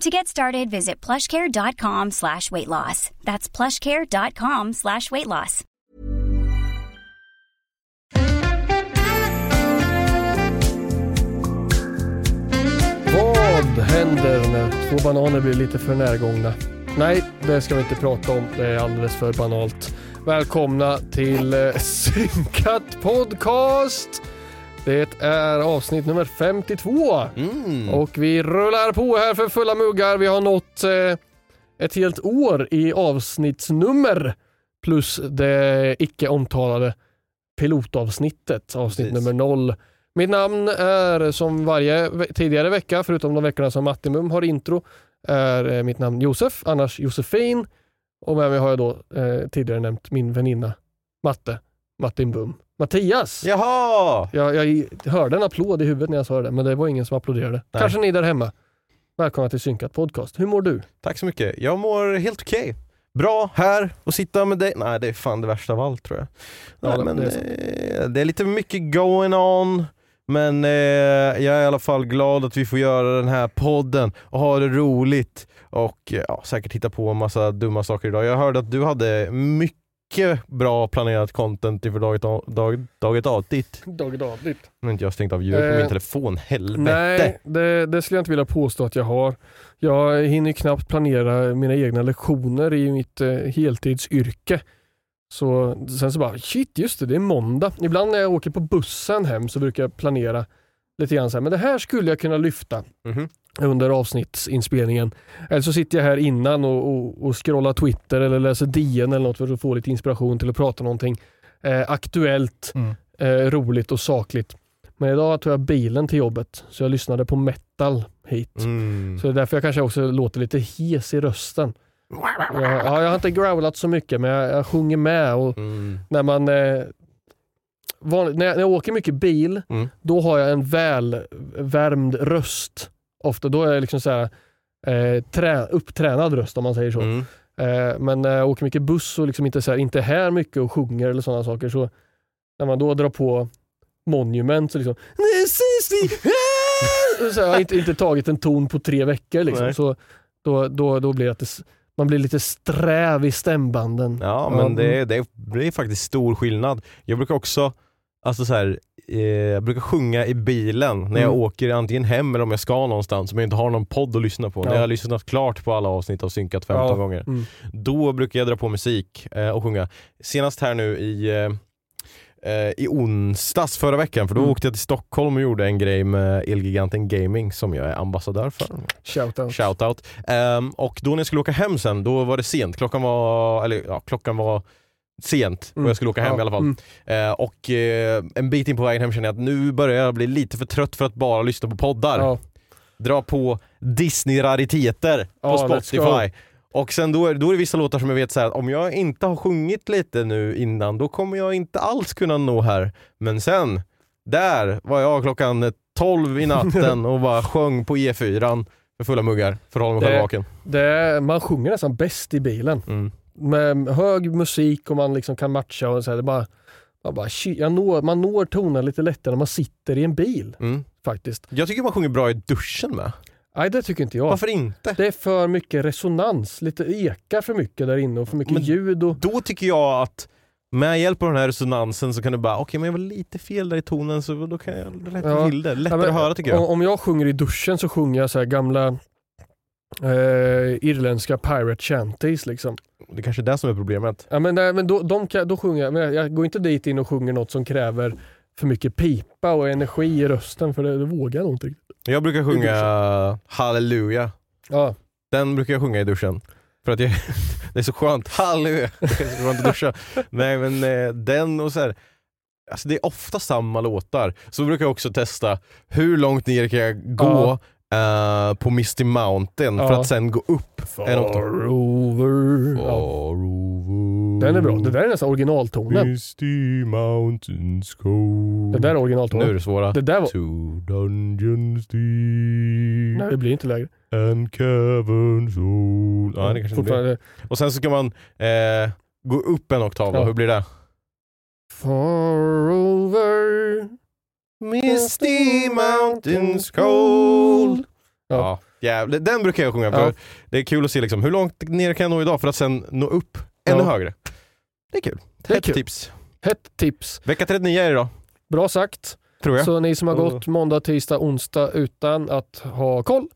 To get started, visit plushcare.com slash weight loss. That's plushcare.com slash weight loss. Vad händer när två bananer blir lite för närgångna? Nej, det ska vi inte prata om. Det är alldeles för banalt. Välkomna till eh, Synkat Podcast! Det är avsnitt nummer 52 Mm. och vi rullar på här för fulla muggar. Vi har nått eh, ett helt år i avsnittsnummer plus det icke omtalade pilotavsnittet, avsnitt Precis. nummer noll. Mitt namn är som varje tidigare vecka, förutom de veckorna som Mattimum har intro, är eh, mitt namn Josef, annars Josefin. Och med mig har jag då eh, tidigare nämnt min väninna Matte, Martin Bum. Mattias! Jaha! Jag, jag hörde en applåd i huvudet när jag sa det, men det var ingen som applåderade. Nej. Kanske ni där hemma. Välkomna till Synkat Podcast. Hur mår du? Tack så mycket. Jag mår helt okej. Bra här och sitta med dig. Nej det är fan det värsta av allt tror jag. Ja, Nej, men, det är det, är det är lite mycket going on. Men eh, jag är i alla fall glad att vi får göra den här podden och ha det roligt. Och eh, ja, säkert hitta på en massa dumma saker idag. Jag hörde att du hade mycket bra planerat content inför daget, dag, daget avsnitt. Dag David. Nu har inte jag stängt av ljudet på Eh, min telefon, helvete. Nej, det, det skulle jag inte vilja påstå att jag har. Jag hinner knappt planera mina egna lektioner i mitt eh, heltidsyrke. Så sen så bara, shit just det, det är måndag. Ibland när jag åker på bussen hem så brukar jag planera lite grann så här, men det här skulle jag kunna lyfta Mhm. Under avsnittsinspelningen. Eller så sitter jag här innan och, och, och scrollar Twitter eller läser DN eller något för att få lite inspiration till att prata någonting eh, aktuellt, Mm. eh, roligt och sakligt. Men idag tog jag bilen till jobbet så jag lyssnade på metal hit. Mm. Så det är därför jag kanske också låter lite hes i rösten. Jag, ja, jag har inte growlat så mycket men jag, jag sjunger med och Mm. när man eh, van, när, jag, när jag åker mycket bil Mm. då har jag en välvärmd röst. Ofta då är jag liksom så här, eh, trä, upptränad röst om man säger så. Mm. Eh, men när jag åker mycket buss och liksom inte, så här, inte här mycket och sjunger eller sådana saker så när man då drar på Monument så liksom så här, Jag har inte, inte tagit en ton på tre veckor liksom. Så då, då, då blir det att det, man blir lite sträv i stämbanden. Ja men det, mm. det, det är faktiskt stor skillnad. Jag brukar också, alltså så här, eh, jag brukar sjunga i bilen när jag Mm. åker antingen hem eller om jag ska någonstans som jag inte har någon podd att lyssna på. Ja. När jag har lyssnat klart på alla avsnitt av Synkat 15 Ja. gånger. Mm. Då brukar jag dra på musik eh, och sjunga. Senast här nu i eh, eh, i onsdags förra veckan för då Mm. åkte jag till Stockholm och gjorde en grej med Elgiganten Gaming som jag är ambassadör för. Shoutout. Shoutout. Um, och då när jag skulle åka hem sen, då var det sent. Klockan var, eller ja, klockan var sent Mm. och jag skulle åka hem Ja, i alla fall. mm. Eh, och eh, en bit in på vägen hem kände jag att nu börjar jag bli lite för trött för att bara lyssna på poddar. Ja. Dra på Disney-rariteter på Ja, let's Spotify. Och sen då är, då är det vissa låtar som jag vet så här, att om jag inte har sjungit lite nu innan, då kommer jag inte alls kunna nå här. Men sen, där var jag klockan 12 i natten och bara sjöng på E4 för fulla muggar för att hålla mig själv vaken. Man sjunger nästan bäst i bilen. Mm. Med hög musik och man liksom kan matcha och så här, det bara, man, bara, når, man når tonerna lite lättare när man sitter i en bil Mm. faktiskt. Jag tycker man sjunger bra i duschen med. Nej det tycker inte jag. Varför inte? Det är för mycket resonans, lite ekar för mycket där inne och för mycket Men- ljud. Och, Då tycker jag att med hjälp av den här resonansen så kan du bara, okej men jag var lite fel där i tonen så då kan jag rätta Ja. till det. Lättare Ja, men att höra tycker jag. Om, om jag sjunger i duschen så sjunger jag så här gamla eh, irländska pirate chanties. Liksom. Det är kanske är det som är problemet. Ja, men, nej, men då, de kan, då sjunger jag, jag, går inte dit in och sjunger något som kräver för mycket pipa och energi i rösten för det, det vågar jag nog inte. Jag brukar sjunga Halleluja. Ja, Den brukar jag sjunga i duschen. För att jag, det är så skönt. Halleluja! Det är så skönt att duscha. Nej men eh, den och så här. Alltså det är ofta samma låtar. Så brukar jag också testa hur långt ner kan jag gå eh, på Misty Mountain för Ja. att sen gå upp en oktav. Far over. Ja, den är bra. Det där är nästan originaltonen. Misty Mountains cold. Det där är Nu är originaltonen. det svåra. Det där var... To dungeons deep Nej, det blir inte lägre. and caverns old. Ja, det kanske inte blir. Fortfarande. Och sen så ska man eh, gå upp en oktav. Ja. Hur blir det? Far over. Misty mountains cold. Ja. Ja, jävlar. Den brukar jag sjunga för Ja. det är kul att se liksom, hur långt ner kan jag nå idag för att sen nå upp ännu Ja. högre. Det är kul. Det är Ett kul. tips. Hett tips. Vecka 39 är det då, Bra sagt. tror jag. Så ni som har gått måndag, tisdag, onsdag utan att ha koll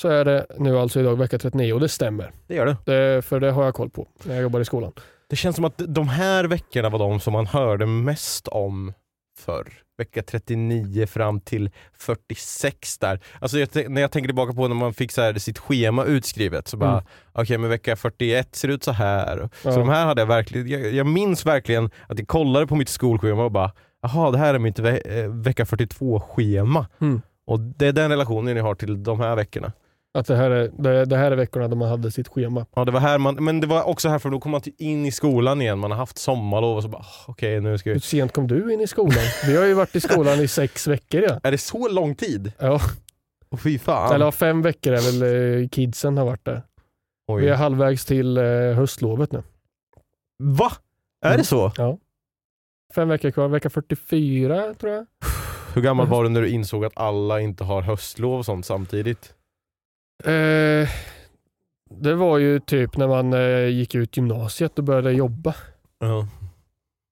så är det nu alltså idag vecka 39 och det stämmer. Det gör det. Det, för det har jag koll på när jag jobbar i skolan. Det känns som att de här veckorna var de som man hörde mest om förr. Vecka 39 fram till 46 där. Alltså jag, när jag tänker tillbaka på när man fick så här sitt schema utskrivet så bara, Mm. okej men vecka 41 ser ut så här. Ja. Så de här hade jag verkligen, jag, jag minns verkligen att jag kollade på mitt skolschema och bara, jaha det här är mitt ve- eh, vecka 42 schema. Mm. Och det är den relationen jag har till de här veckorna. Att det här, är, det, det här är veckorna då man hade sitt schema. Ja, det var här man, men det var också här för då kom man in i skolan igen, man har haft sommarlov och så bara, ah, okej nu ska vi Hur sent kom du in i skolan? Vi har ju varit i skolan i sex veckor ja. Är det så lång tid? ja. Åh fy fan. Eller fem veckor är väl eh, kidsen har varit där. Oj. Vi är halvvägs till eh, höstlovet nu. Va? Är Mm. det så? Ja. Fem veckor kvar, vecka 44 tror jag. Hur gammal var du när du insåg att alla inte har höstlov och sånt samtidigt? Eh, det var ju typ när man eh, gick ut gymnasiet och började jobba. Ja.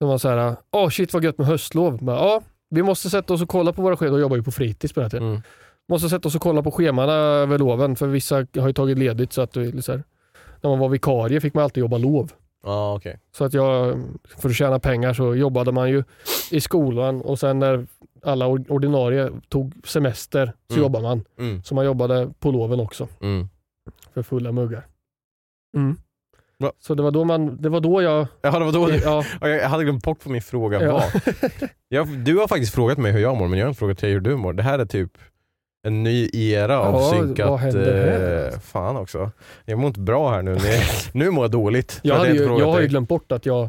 Det var så här, åh shit vad gött med höstlov. Men, ja, vi måste sätta oss och kolla på våra scheman. Då jobbar ju på fritids på den här tiden. Mm. Måste sätta oss och kolla på schemana över loven för vissa har ju tagit ledigt så att så här, när man var vikarie fick man alltid jobba lov. Ja, okej. Så att jag, för att tjäna pengar så jobbade man ju i skolan och sen när alla or- ordinarie tog semester så Mm. jobbade man. Mm. Så man jobbade på loven också Mm. för fulla muggar. Mm. Så det var då, man, det var då jag... Jaha, det var då du... Ja, Ja, Jag hade glömt bort vad min fråga Ja. var. Jag, du har faktiskt frågat mig hur jag mår, men jag har inte frågat dig hur du mår. Det här är typ en ny era av Ja, synkat... vad händer här? eh, fan också. Jag mår inte bra här nu. Nu, nu mår jag dåligt. jag, inte ju, jag har ju glömt bort att jag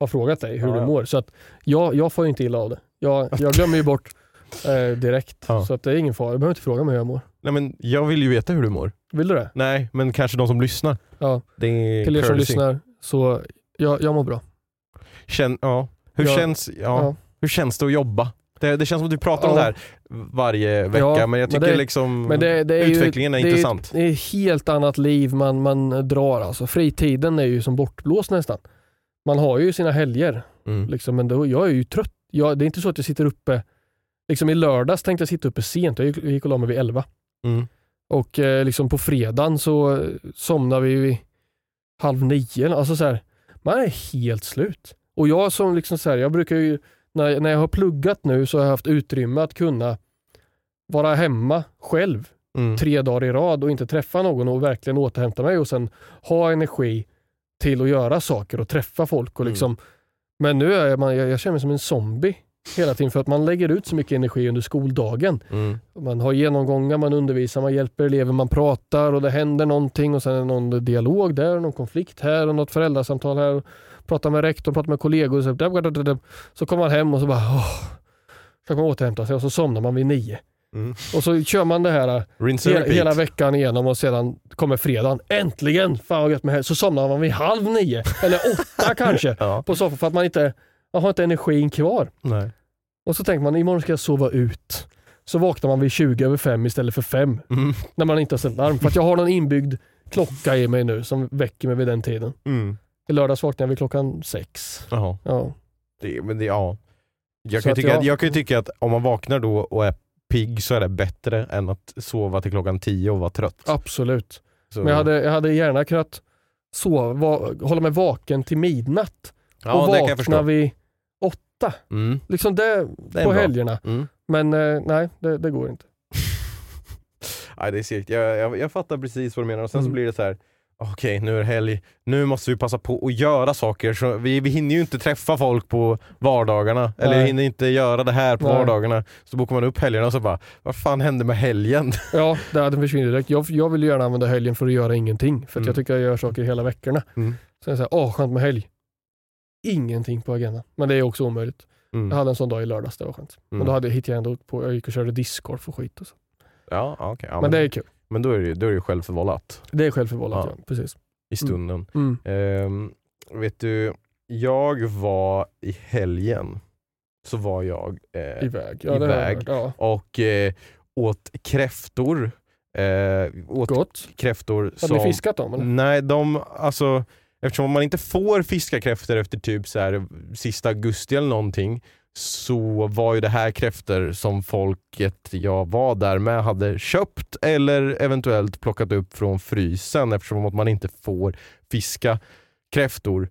har frågat dig hur Ja, du ja. mår. Så att jag, jag får ju inte illa av det. Jag, jag glömmer ju bort eh, direkt. Ja. Så att det är ingen fara. Du behöver inte fråga mig hur jag mår. Nej, men jag vill ju veta hur du mår. Vill du det? Nej, men kanske de som lyssnar. Ja. Det är Till er som courtesy. lyssnar, så jag, jag mår bra. Känn, ja. Hur, Ja. känns, ja. Ja. hur känns det att jobba? Det, det känns som att du pratar om Ja. det här varje vecka, Ja, men jag men tycker det- liksom Men det, det är utvecklingen ju, är det intressant. Är, det är ett helt annat liv man, man drar. Alltså. Fritiden är ju som bortblåst nästan. Man har ju sina helger, Mm. liksom, men då, jag är ju trött. Jag, det är inte så att jag sitter uppe, liksom i lördags tänkte jag sitta uppe sent. Jag gick, jag gick och la mig vid 11. Mm. Och eh, liksom på fredagen så eh, somnar vi vid halv nio. Alltså så här, man är helt slut. Och jag som liksom så här, jag brukar ju, när, när jag har pluggat nu så har jag haft utrymme att kunna vara hemma själv Mm. tre dagar i rad och inte träffa någon och verkligen återhämta mig och sen ha energi till att göra saker och träffa folk. Och Mm. Men nu är man, jag, jag känner mig som en zombie hela tiden för att man lägger ut så mycket energi under skoldagen. Mm. Man har genomgångar, man undervisar, man hjälper elever, man pratar och det händer någonting och sen är det någon dialog där, någon konflikt här och något föräldrasamtal här. Pratar med rektorn, pratar med kollegor. och Så, så kommer man hem och så bara åh, så man återhämta sig och så somnar man vid nio. Mm. Och så kör man det här Rinse and hela, veckan igenom och sedan kommer fredagen. Äntligen! Fan vad gött med helg. Så somnar man vid halv nio, eller åtta kanske, Ja. på soffan för att man inte man har inte energin kvar. Nej. Och så tänker man imorgon ska jag sova ut. Så vaknar man vid 20 över fem istället för fem Mm. när man inte har ställt larm. För att jag har någon inbyggd klocka i mig nu som väcker mig vid den tiden. Mm. I lördags vaknade jag vid klockan sex. Jaha. Ja. Det, men det, ja. Jag Så kan, tycka, jag- jag kan ju tycka att om man vaknar då och är pigg så är det bättre än att sova till klockan tio och vara trött. Absolut. Så, Men jag hade, jag hade gärna kunnat sova, va, hålla mig vaken till midnatt ja, och vakna vid åtta. Mm. Liksom det, Det på bra. helgerna. Mm. Men eh, nej, det, det går inte. Nej, det är segt. Jag, jag, jag fattar precis vad du menar och sen så Mm. blir det så här. Okej nu är det helg, nu måste vi passa på att göra saker. Så vi, vi hinner ju inte träffa folk på vardagarna, eller Nej. vi hinner inte göra det här på Nej. vardagarna. Så bokar man upp helgerna och så bara, vad fan hände med helgen? Ja, det hade försvunnit direkt. Jag, jag vill gärna använda helgen för att göra ingenting. För Mm. jag tycker jag gör saker hela veckorna. Mm. Så jag säger, åh skönt med helg. Ingenting på agendan. Men det är också omöjligt. Mm. Jag hade en sån dag i lördags, det var skönt. Men Mm. då hade, hittade jag ändå på, jag gick och körde discgolf och skit och så. Ja, okej. ja, men det är kul. Men då är det då är det självförvållat Det är självförvållat, Ja. ja. Precis. i stunden. Mm. Ehm, vet du, jag var i helgen, så var jag eh, Iväg. Ja, iväg. hört. Ja. och eh, åt kräftor. Eh, åt Gott. kräftor Hade som... ni fiskat dem eller? Nej, de, alltså, eftersom man inte får fiska kräftor efter typ så här, sista augusti eller någonting så var ju det här kräftor som folket jag var där med hade köpt eller eventuellt plockat upp från frysen eftersom att man inte får fiska kräftor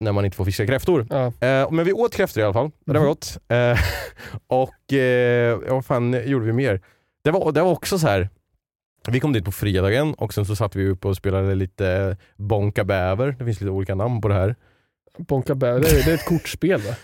när man inte får fiska kräftor. Ja. Eh, men vi åt kräftor i alla fall. Det var gott. Eh, och eh, vad fan gjorde vi mer? Det var, det var också så här. Vi kom dit på fredagen och sen så satt vi uppe och spelade lite Bonka bäver. Det finns lite olika namn på det här. Bonka är, det är ett kortspel va?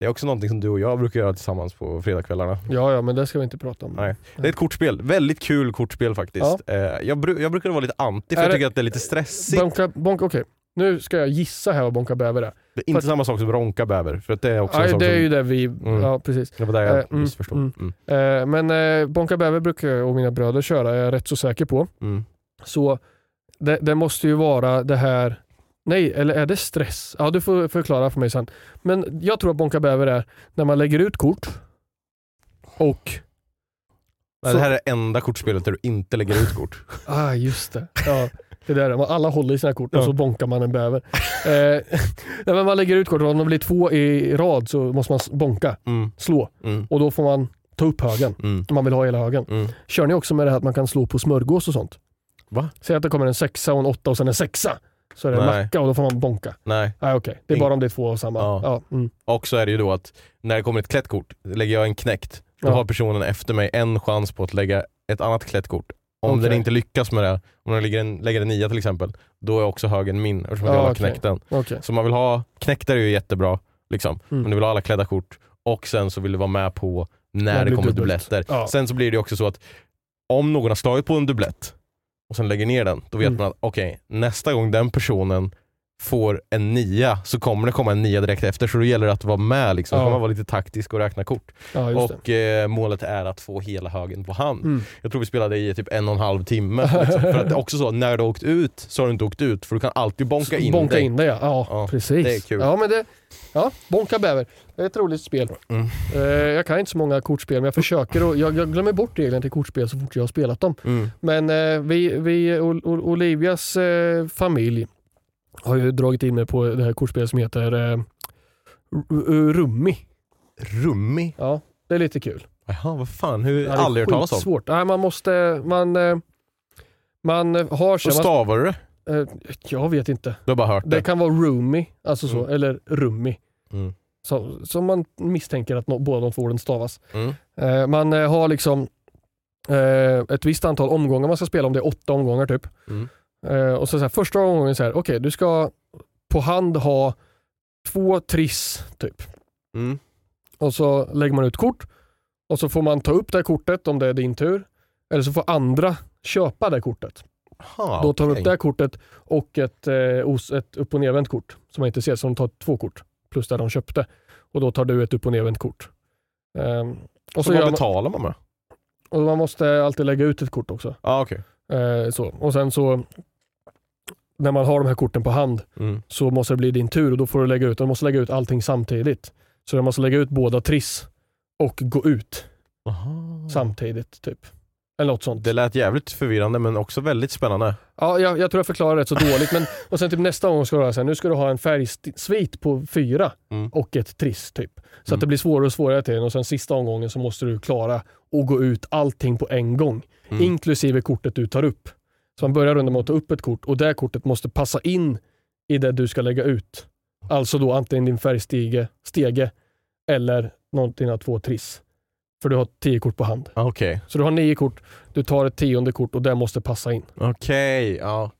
Det är också någonting som du och jag brukar göra tillsammans på fredagskvällarna. Ja, ja, men det ska vi inte prata om. Nej. Det är ett kortspel. Väldigt kul kortspel faktiskt. Eh, jag, bru- jag brukar vara lite anti för Är jag det- tycker att det är lite stressigt. Bonka, bonka, okej. Nu ska jag gissa här vad bonka bäver är. Det är inte för- samma sak som ronka bäver. För det är också sak det är som... ju det vi... Mm. Ja, precis. Det var där jag Eh, mm, missförstod. mm. Mm. Eh, men eh, bonka bäver brukar jag och mina bröder köra, är jag rätt så säker på. Mm. Så det, det måste ju vara det här... Nej, eller är det stress? Ja, du får förklara för mig sen. Men jag tror att bonka bäver är när man lägger ut kort och... Nej, Så- Det här är det enda kortspelet där du inte lägger ut kort. Ah, just det. Ja, det där. är- Alla håller i sina kort och Ja. så bonkar man en bäver. eh, nej, men man lägger ut kort och om det blir två i rad så måste man bonka, Mm. slå. Mm. Och då får man ta upp högen. Mm. Om man vill ha hela högen. Mm. Kör ni också med det här att man kan slå på smörgås och sånt? Va? Säg att det kommer en sexa och en åtta och sen en sexa. Så är det en Nej. macka och då får man bonka. Nej. Nej okej, det är Ing- bara om det är två av samma. Ja. Ja. mm. Och så är det ju då att när det kommer ett klätt kort, lägger jag en knäckt, då Ja. har personen efter mig en chans på att lägga ett annat klätt kort. Om Okej. den inte lyckas med det, om den lägger en, lägger en nia till exempel, då är också högen min eftersom Ja, jag har okej. knäckt den. Okej. Så man vill ha, knäckta är ju jättebra, liksom. Mm. men du vill ha alla klädda kort och sen så vill du vara med på När det blir kommer dubbelt. dubbletter. Ja. Sen så blir det också så att om någon har slagit på en dubblett och sen lägger ner den, då vet Mm. man att okej, nästa gång den personen får en nia så kommer det komma en nia direkt efter så då gäller det att vara med liksom. Så Ja. kan man vara lite taktisk och räkna kort. Ja, och eh, målet är att få hela högen på hand. Mm. Jag tror vi spelade i typ en och en halv timme. Liksom. för att det är också så, när du har åkt ut så har du inte åkt ut för du kan alltid bonka in bonka dig. in det ja. ja. Ja, precis. det är kul. Ja, men det, ja, bonka bäver. Det är ett roligt spel. Mm. Eh, jag kan inte så många kortspel men jag försöker och jag, jag glömmer bort reglerna till kortspel så fort jag har spelat dem. Mm. Men eh, vi, vi, Ol- Ol- Olivias eh, familj har ju dragit in mig på det här kortspelet som heter eh, Rummi. Rummi? Ja, det är lite kul. Jaha, vad fan, hur, Ja, aldrig hört talas om. skitsvårt. Nej, man måste, man, eh, man har sig, Hur stavar du det? eh, jag vet inte. Du har bara hört det? Det kan vara Roomy, alltså så, Mm. eller Rummi. Mm. Så, som man misstänker att no, båda de två orden stavas. Mm. Eh, man eh, har liksom eh, ett visst antal omgångar man ska spela, om det är åtta omgångar typ. Mm. Eh, och så, så här, första omgången så här, okej du ska på hand ha två triss typ. Mm. Och så lägger man ut kort och så får man ta upp det kortet om det är din tur. Eller så får andra köpa det kortet. Aha, Då tar de okej. upp det här kortet och ett, eh, ett upp och nervänt kort som man inte ser. Så de tar två kort plus det de köpte. Och då tar du ett upp och nervänt kort. Ehm, och, Så så vad man, betalar man med? och man måste alltid lägga ut ett kort också. Ja, okej. Eh, så. Och sen så när man har de här korten på hand Mm. så måste det bli din tur och då får du lägga ut, du måste lägga ut allting samtidigt. Så du måste lägga ut båda triss och gå ut Aha. samtidigt. typ. Eller något sånt. Det lät jävligt förvirrande men också väldigt spännande. Ja, jag, jag tror jag förklarar det så dåligt. Men, och sen typ nästa gång ska du ha så här, nu ska du ha en färgsvit på fyra Mm. och ett triss. typ. Så Mm. att det blir svårare och svårare till den och sen sista omgången så måste du klara att gå ut allting på en gång. Mm. Inklusive kortet du tar upp. Så man börjar rundan med att ta upp ett kort och det kortet måste passa in i det du ska lägga ut. Alltså då antingen din färgstege stege, eller av dina två triss. För du har tio kort på hand. Ah, Okej, Så du har nio kort, du tar ett tionde kort och det måste passa in. okej. Ja.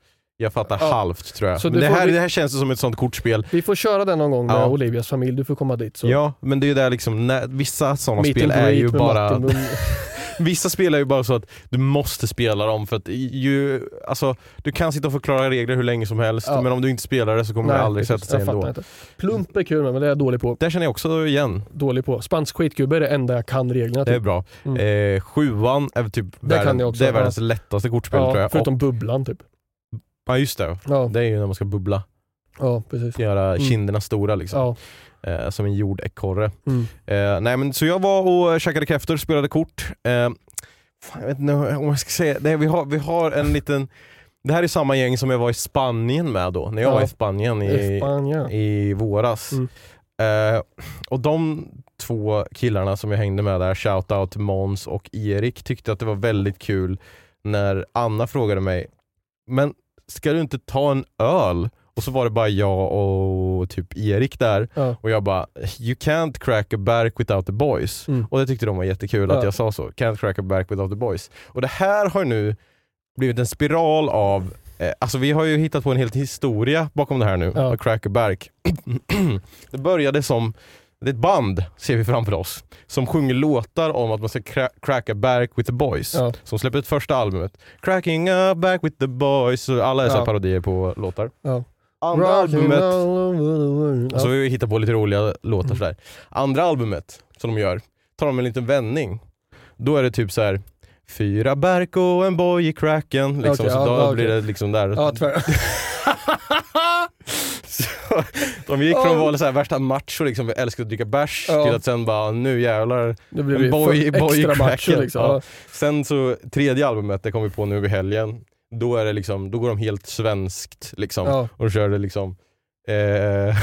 Jag fattar Ja. halvt tror jag. Så Men det, här, vi- det här känns som ett sånt kortspel. Vi får köra den någon gång med Ja. Olivias familj, du får komma dit. Så. Ja, men det är ju där liksom, när, vissa sådana spel är ju bara... Vissa spel är ju bara så att du måste spela dem för att ju, alltså, du kan sitta och förklara regler hur länge som helst Ja. men om du inte spelar det så kommer det aldrig precis. sätta sig jag ändå. inte. Plump är kul men det är jag dålig på. Där känner jag också igen, Dålig på. Spansk skitgubbe är det enda jag kan reglerna det är till. bra. Mm. Eh, sjuan är typ Det kan världen, jag också, det är ja. världens lättaste kortspel tror Ja, jag. förutom Och, bubblan typ. Ja just det, Ja, det är ju när man ska bubbla. ja precis. Göra Mm. kinderna stora liksom. Ja. Eh, som en jordekorre. Mm. Eh, nej men så jag var och käkade kräftor, spelade kort. Eh, fan, jag vet inte om jag ska säga, nej, vi, har, vi har en liten, det här är samma gäng som jag var i Spanien med då, när jag Ja. var i Spanien i, Spanien. i våras. Mm. Eh, och de två killarna som jag hängde med där, shoutout till Måns och Erik, tyckte att det var väldigt kul när Anna frågade mig, men ska du inte ta en öl? Och så var det bara jag och typ Erik där Ja. och jag bara, you can't crack a bark without the boys. Mm. Och det tyckte de var jättekul Ja. att jag sa så, can't crack a bark without the boys. Och det här har nu blivit en spiral av, eh, alltså vi har ju hittat på en hel historia bakom det här nu, Ja. crack a bark. det började som, det är ett band ser vi framför oss, som sjunger låtar om att man ska cra- crack a bark with the boys. Ja. Som släppte ett första albumet, cracking a bark with the boys, alla är så Ja. parodier på låtar. Ja. Andra Rocking albumet så vi hittar på lite roliga låtar Mm. sådär. Andra albumet som de gör, tar de en liten vändning. Då är det typ så här. Fyra bärk och en boj i cracken. Liksom, Okej, så ja, då ja, blir det liksom där. Ja. så, de gick från att vara så här värsta macho, liksom, vi älskar att dricka bärs, Ja. till att sen bara nu jävlar. Det blir boy- boy extra macho liksom. Ja. Sen så tredje albumet, det kom vi på nu i helgen. Då, är det liksom, då går de helt svenskt liksom. Ja. och körde liksom eh.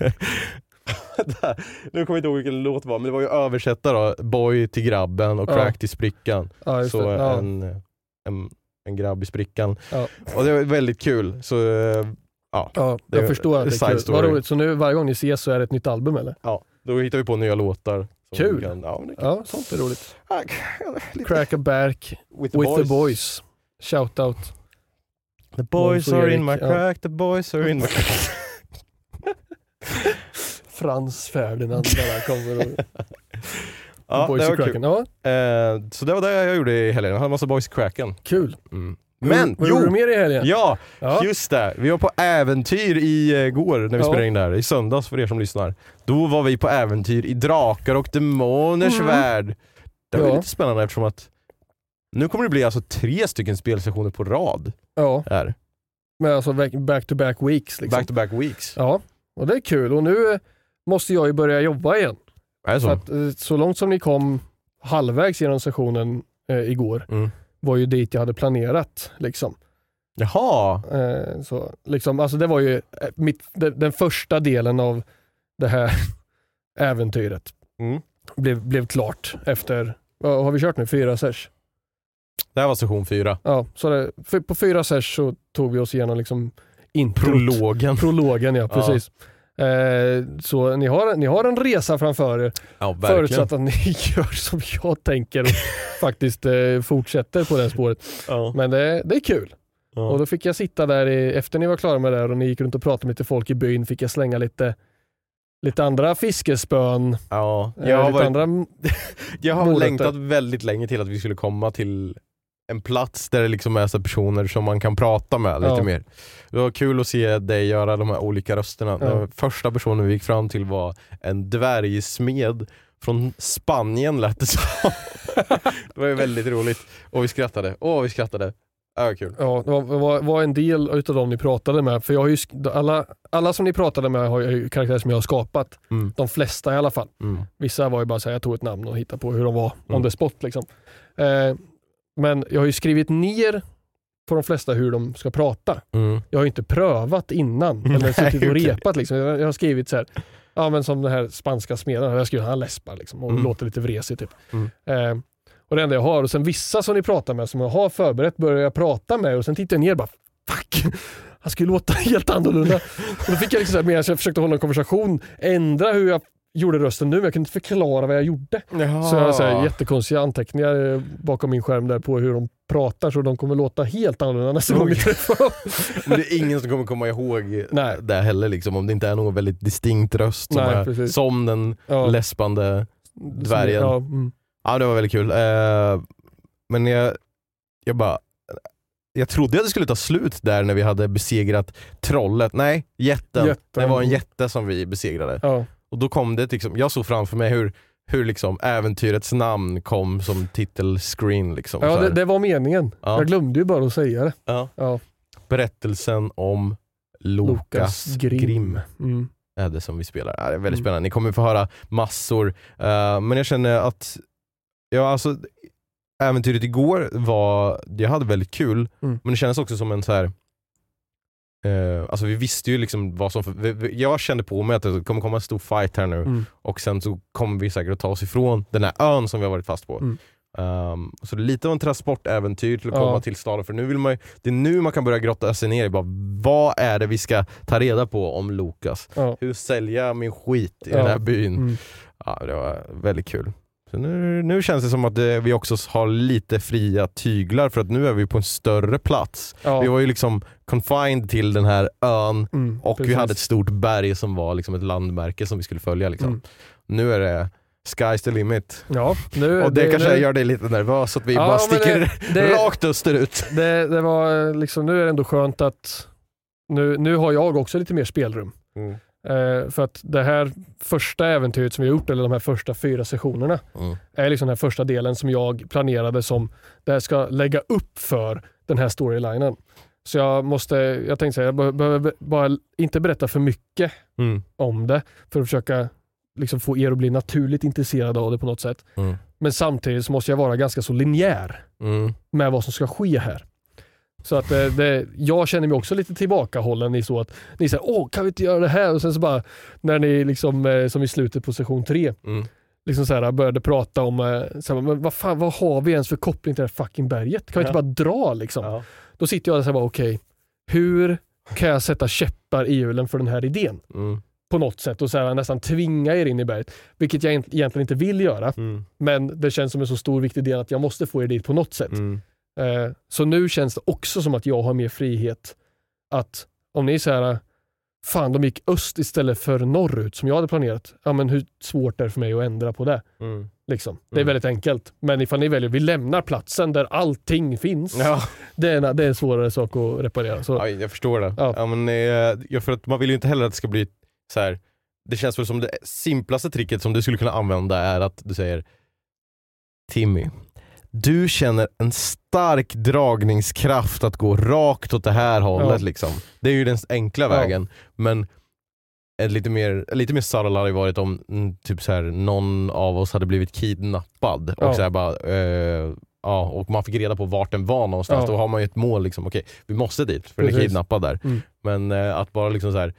Nu kommer jag inte ihåg vilken låt det var, men det var ju översätta då, boy till grabben och crack till sprickan. Så det. En, en, en grabb i sprickan. Och det var väldigt kul. Så Ja, Det jag förstår att det är kul. story. Vad roligt, så nu varje gång ni ses så är det ett nytt album eller? ja, då hittar vi på nya låtar. Kul. Kan, ja, kan, Ja, sånt är roligt. ja, Crack a back with the with boys. the boys. Shout out. The boys are in my Erik, ja. crack, the boys are in my crack. Frans Ferdinand bara kommer och... ja, boys det var kul. Ja, Eh, så det var det jag gjorde i helgen, jag hade en massa boys i cracken. kul. Mm. Men, Vad gjorde du jo! mer i helgen? Ja, Ja. just det. Vi var på äventyr i eh, går när vi Ja. spelade in där, i söndags för er som lyssnar. Då var vi på äventyr i drakar och demoners Mm. värld. Det var Ja. lite spännande eftersom att nu kommer det bli alltså tre stycken spelsessioner på rad Ja, här. men alltså back to back weeks liksom. Back to back weeks. Ja, och det är kul. Och nu eh, måste jag ju börja jobba igen. Är det Så, så? att, eh, så långt som ni kom halvvägs genom sessionen eh, igår Mm. Var ju dit jag hade planerat. Liksom. Jaha, Eh, så, liksom, alltså det var ju eh, mitt, den, första delen av det här äventyret. Mm. Blev, blev klart efter, vad har vi kört nu? Fyra sers? det här var session fyra. Ja, så det, på fyra sers så tog vi oss igenom liksom introt. Prologen. Prologen, ja Ja. precis. Eh, så ni har, ni har en resa framför er, Ja, förutsatt att ni gör som jag tänker och faktiskt eh, fortsätter på det spåret. Ja. Men det, det är kul. Ja. Och då fick jag sitta där i, efter ni var klara med det här och ni gick runt och pratade med lite folk i byn, fick jag slänga lite, lite andra fiskespön, Ja, eh, jag har, lite varit, andra... jag har längtat väldigt länge till att vi skulle komma till en plats där det liksom är så personer som man kan prata med lite Ja. mer. Det var kul att se dig göra de här olika rösterna. Ja. Den första personen vi gick fram till var en dvärgsmed från Spanien lät det som. det var ju väldigt roligt. Och vi skrattade. Åh, vi skrattade. Ja, vad kul. Ja, det var, var, var en del utav dem ni pratade med. För jag har ju, alla, alla som ni pratade med har ju karaktärer som jag har skapat. Mm. De flesta i alla fall. Mm. Vissa var ju bara så här, jag tog ett namn och hittade på hur de var Mm. on the spot. Liksom. Eh, men jag har ju skrivit ner på de flesta hur de ska prata. Mm. Jag har ju inte prövat innan eller suttit och okej. repat. Liksom. Jag, jag har skrivit så här, ja men som den här spanska smeden, jag har skrivit han läspar liksom, och Mm. låter lite vresig typ. Mm. Eh, och det enda jag har, och sen vissa som ni pratar med som jag har förberett börjar jag prata med och sen tittar jag ner och bara fuck, han skulle låta helt annorlunda. och då fick jag liksom så här, medan jag försökte hålla en konversation, ändra hur jag gjorde rösten nu men jag kunde inte förklara vad jag gjorde. Jaha. Så jag har så här, jättekonstiga anteckningar eh, bakom min skärm där på hur de pratar så de kommer låta helt annorlunda nästa gång vi träffar dem. Men det är ingen som kommer komma ihåg Nej. det heller liksom, om det inte är någon väldigt distinkt röst som, Nej, är, som den Ja. läspande. Dvärgen. Ja, mm. Ja det var väldigt kul. Eh, men jag, jag bara, jag trodde att det skulle ta slut där när vi hade besegrat trollet. Nej, jätten. Jätten. Det var en jätte som vi besegrade. ja. Och då kom det, liksom, jag såg framför mig hur, hur liksom äventyrets namn kom som titelscreen. Liksom, ja det, det var meningen. Ja. Jag glömde ju bara att säga det. Ja. Ja. Berättelsen om Lokas, Grimm. Mm. är det som vi spelar. Ja, det är väldigt Mm. spännande. Ni kommer få höra massor. Eh, men jag känner att ja, alltså, äventyret igår var, jag hade väldigt kul, Mm. men det kändes också som en så här. Eh, alltså vi visste ju liksom vad som, vi, vi, jag kände på mig att det kommer komma en stor fight här nu Mm. och sen så kommer vi säkert att ta oss ifrån den här ön som vi har varit fast på. Mm. Um, så det är lite av en transportäventyr till att Ja. komma till staden, för nu vill man ju, det är nu man kan börja grotta sig ner i bara, vad är det vi ska ta reda på om Lukas? Ja. Hur säljer jag min skit i Ja. den här byn? Mm. Ja, det var väldigt kul. Så nu, nu känns det som att eh, vi också har lite fria tyglar för att nu är vi på en större plats. Ja. Vi var ju liksom confined till den här ön Mm, och vi precis. hade ett stort berg som var liksom ett landmärke som vi skulle följa. Liksom. Mm. Nu är det sky's the limit. Ja, nu, Och det, kanske nu, gör dig lite nervös att vi Ja, bara sticker det- det- rakt österut. det, det var liksom, nu är det ändå skönt att nu, nu har jag också lite mer spelrum. Mm. Eh, för att det här första äventyret som vi har gjort, eller de här första fyra sessionerna, Mm. är liksom den här första delen som jag planerade som det här ska lägga upp för den här storylinen. Så jag måste, jag tänkte säga, jag be- behöver bara inte berätta för mycket Mm. om det för att försöka liksom få er att bli naturligt intresserade av det på något sätt. Mm. Men samtidigt så måste jag vara ganska så linjär Mm. med vad som ska ske här. Så att det, det, jag känner mig också lite tillbakahållen i så att ni säger åh kan vi inte göra det här? Och sen så bara när ni liksom eh, som i slutet på session tre Mm. liksom så här, började prata om eh, så här, men vad, fan, vad har vi ens för koppling till det här fucking berget? Kan vi inte bara dra liksom? Ja. Då sitter jag där och bara okej, hur kan jag sätta käppar i hjulen för den här idén? Mm. På något sätt och så här, nästan tvinga er in i berget. Vilket jag egent- egentligen inte vill göra. Mm. Men det känns som en så stor viktig del att jag måste få er dit på något sätt. Mm. Eh, så nu känns det också som att jag har mer frihet att om ni säger fan de gick öst istället för norrut som jag hade planerat. Ja men hur svårt är det för mig att ändra på det? Mm. Liksom. Det är Mm. väldigt enkelt. Men ifall ni väljer, vi lämnar platsen där allting finns. Ja. Det, är en, det är en svårare sak att reparera. Så, Ja, jag förstår det. Ja. Ja. men, eh, för att man vill ju inte heller att det ska bli så här. Det känns väl som det simplaste tricket som du skulle kunna använda är att du säger Timmy, du känner en stark dragningskraft att gå rakt åt det här hållet. Ja. Liksom. Det är ju den enkla Ja. vägen. Men ett lite mer, lite mer subtle hade varit om mm, typ så här, någon av oss hade blivit kidnappad och, Ja. så här bara, eh, ja, och man fick reda på vart den var någonstans. Ja. Då har man ju ett mål, liksom, okej vi måste dit för den är Precis. kidnappad där. Mm. Men eh, att bara liksom så här,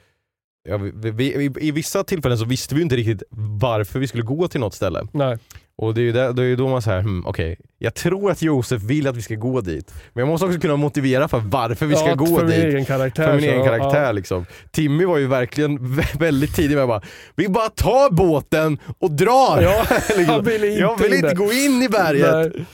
ja, vi, vi, i, I vissa tillfällen så visste vi inte riktigt varför vi skulle gå till något ställe. nej. Och det är ju där, det är då man säger, hmm, okej, jag tror att Josef vill att vi ska gå dit. Men jag måste också kunna motivera för varför vi ska ja, gå för min dit. egen karaktär. För min så, egen ja, karaktär liksom. Timmy var ju verkligen vä- väldigt tidig med att bara, vi bara tar båten och drar! Ja, Liksom. han ville inte jag vill in inte där. gå in i berget! Nej.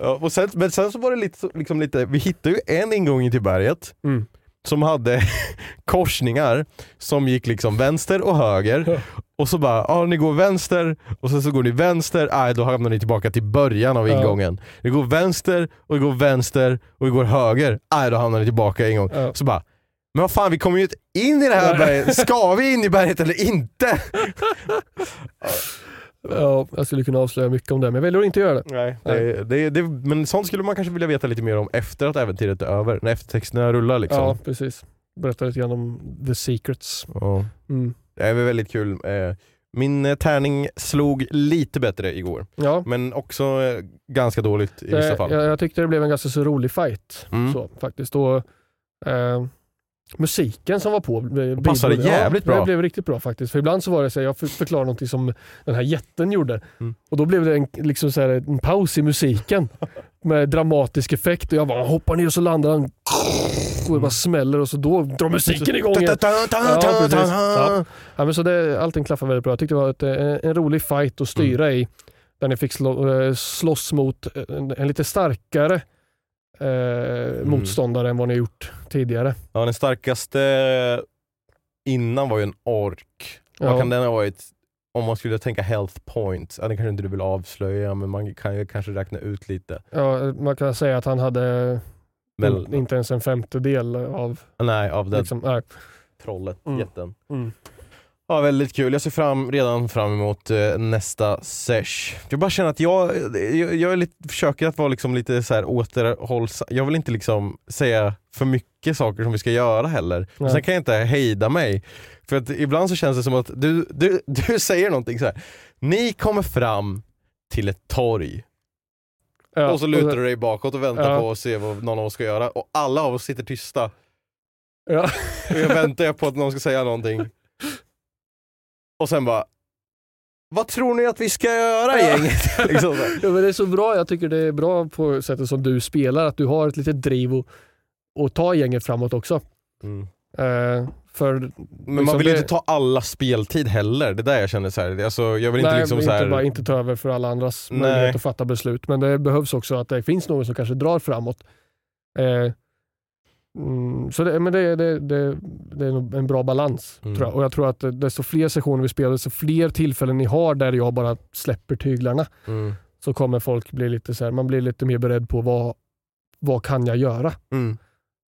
Ja, och sen, men sen så var det lite, liksom lite, vi hittade ju en ingång in till berget. Mm. Som hade korsningar som gick liksom vänster och höger. Och så bara, ja ni går vänster och sen så går ni vänster, nej då hamnar ni tillbaka till början av Ja. ingången. Ni går vänster och går vänster och går höger, nej då hamnar ni tillbaka en gång. Ja. Så bara, men vad fan vi kommer ju inte in i det här berget, ska vi in i berget eller inte? Ja, jag skulle kunna avslöja mycket om det, men jag väljer att inte göra det. Nej, det, det, det, men sånt skulle man kanske vilja veta lite mer om efter att äventyret är över, när eftertexterna rullar liksom. Ja, precis. Berätta lite grann om the secrets. Ja. Mm. Det är väl väldigt kul. Eh, Min eh, tärning slog lite bättre igår, Ja, men också eh, ganska dåligt i vissa det, fall. jag, jag tyckte det blev en ganska så rolig fight. Mm. Så, faktiskt. Och, eh, musiken som var på eh, passade jävligt ja, bra. Det blev riktigt bra faktiskt. För ibland så var det så här, jag för- förklarade någonting som den här jätten gjorde. Mm. Och då blev det en, liksom så här, en paus i musiken. med dramatisk effekt och jag bara hoppar ner och så landar han. Och det bara smäller och så då drar musiken igång igen. Ja, precis. Ja. Ja, men så det, allting klaffade väldigt bra. Jag tyckte det var ett, eh, en rolig fight att styra Mm. i. Där ni fick slå, eh, slåss mot en, en lite starkare eh, Mm. motståndare än vad ni har gjort tidigare. Ja, den starkaste innan var ju en ork. Vad Ja. kan den ha varit? Om man skulle tänka health points, ja, det kanske inte du vill avslöja men man kan ju kanske räkna ut lite. Ja, man kan säga att han hade Väl, in, inte ens en femtedel av... nej, av det Liksom, nej. trollet, Mm. jätten. Mm. Ja, väldigt kul. Jag ser fram, redan fram emot eh, nästa sesh. Jag bara känner att jag, jag, jag är lite, försöker att vara liksom lite så här återhållsam. Jag vill inte liksom säga för mycket saker som vi ska göra heller. Men Nej. sen kan jag inte hejda mig. För att ibland så känns det som att du, du, du säger någonting så här. Ni kommer fram till ett torg Ja, och så lutar du dig bakåt och väntar Ja. på att se vad någon av oss ska göra och alla av oss sitter tysta. Ja. Och jag väntar på att någon ska säga någonting. Och sen bara, vad tror ni att vi ska göra gänget? liksom. Ja, men det är så bra, jag tycker det är bra på sättet som du spelar, att du har ett litet driv och, och ta gänget framåt också. mm. Eh, för Men man Liksom vill det- inte ta alla speltid heller, det är där jag känner så här. Alltså, jag vill inte Nej, liksom men så här, inte, bara, inte ta över för alla andras Nej. möjlighet att fatta beslut. Men det behövs också att det finns någon som kanske drar framåt. Eh, mm, så det, men det, det, det, det är nog en bra balans. Mm. Jag. Och jag tror att desto fler sessioner vi spelar, desto fler tillfällen ni har där jag bara släpper tyglarna, mm. så kommer folk bli lite så här, man blir lite mer beredd på vad, vad kan jag göra? Mm.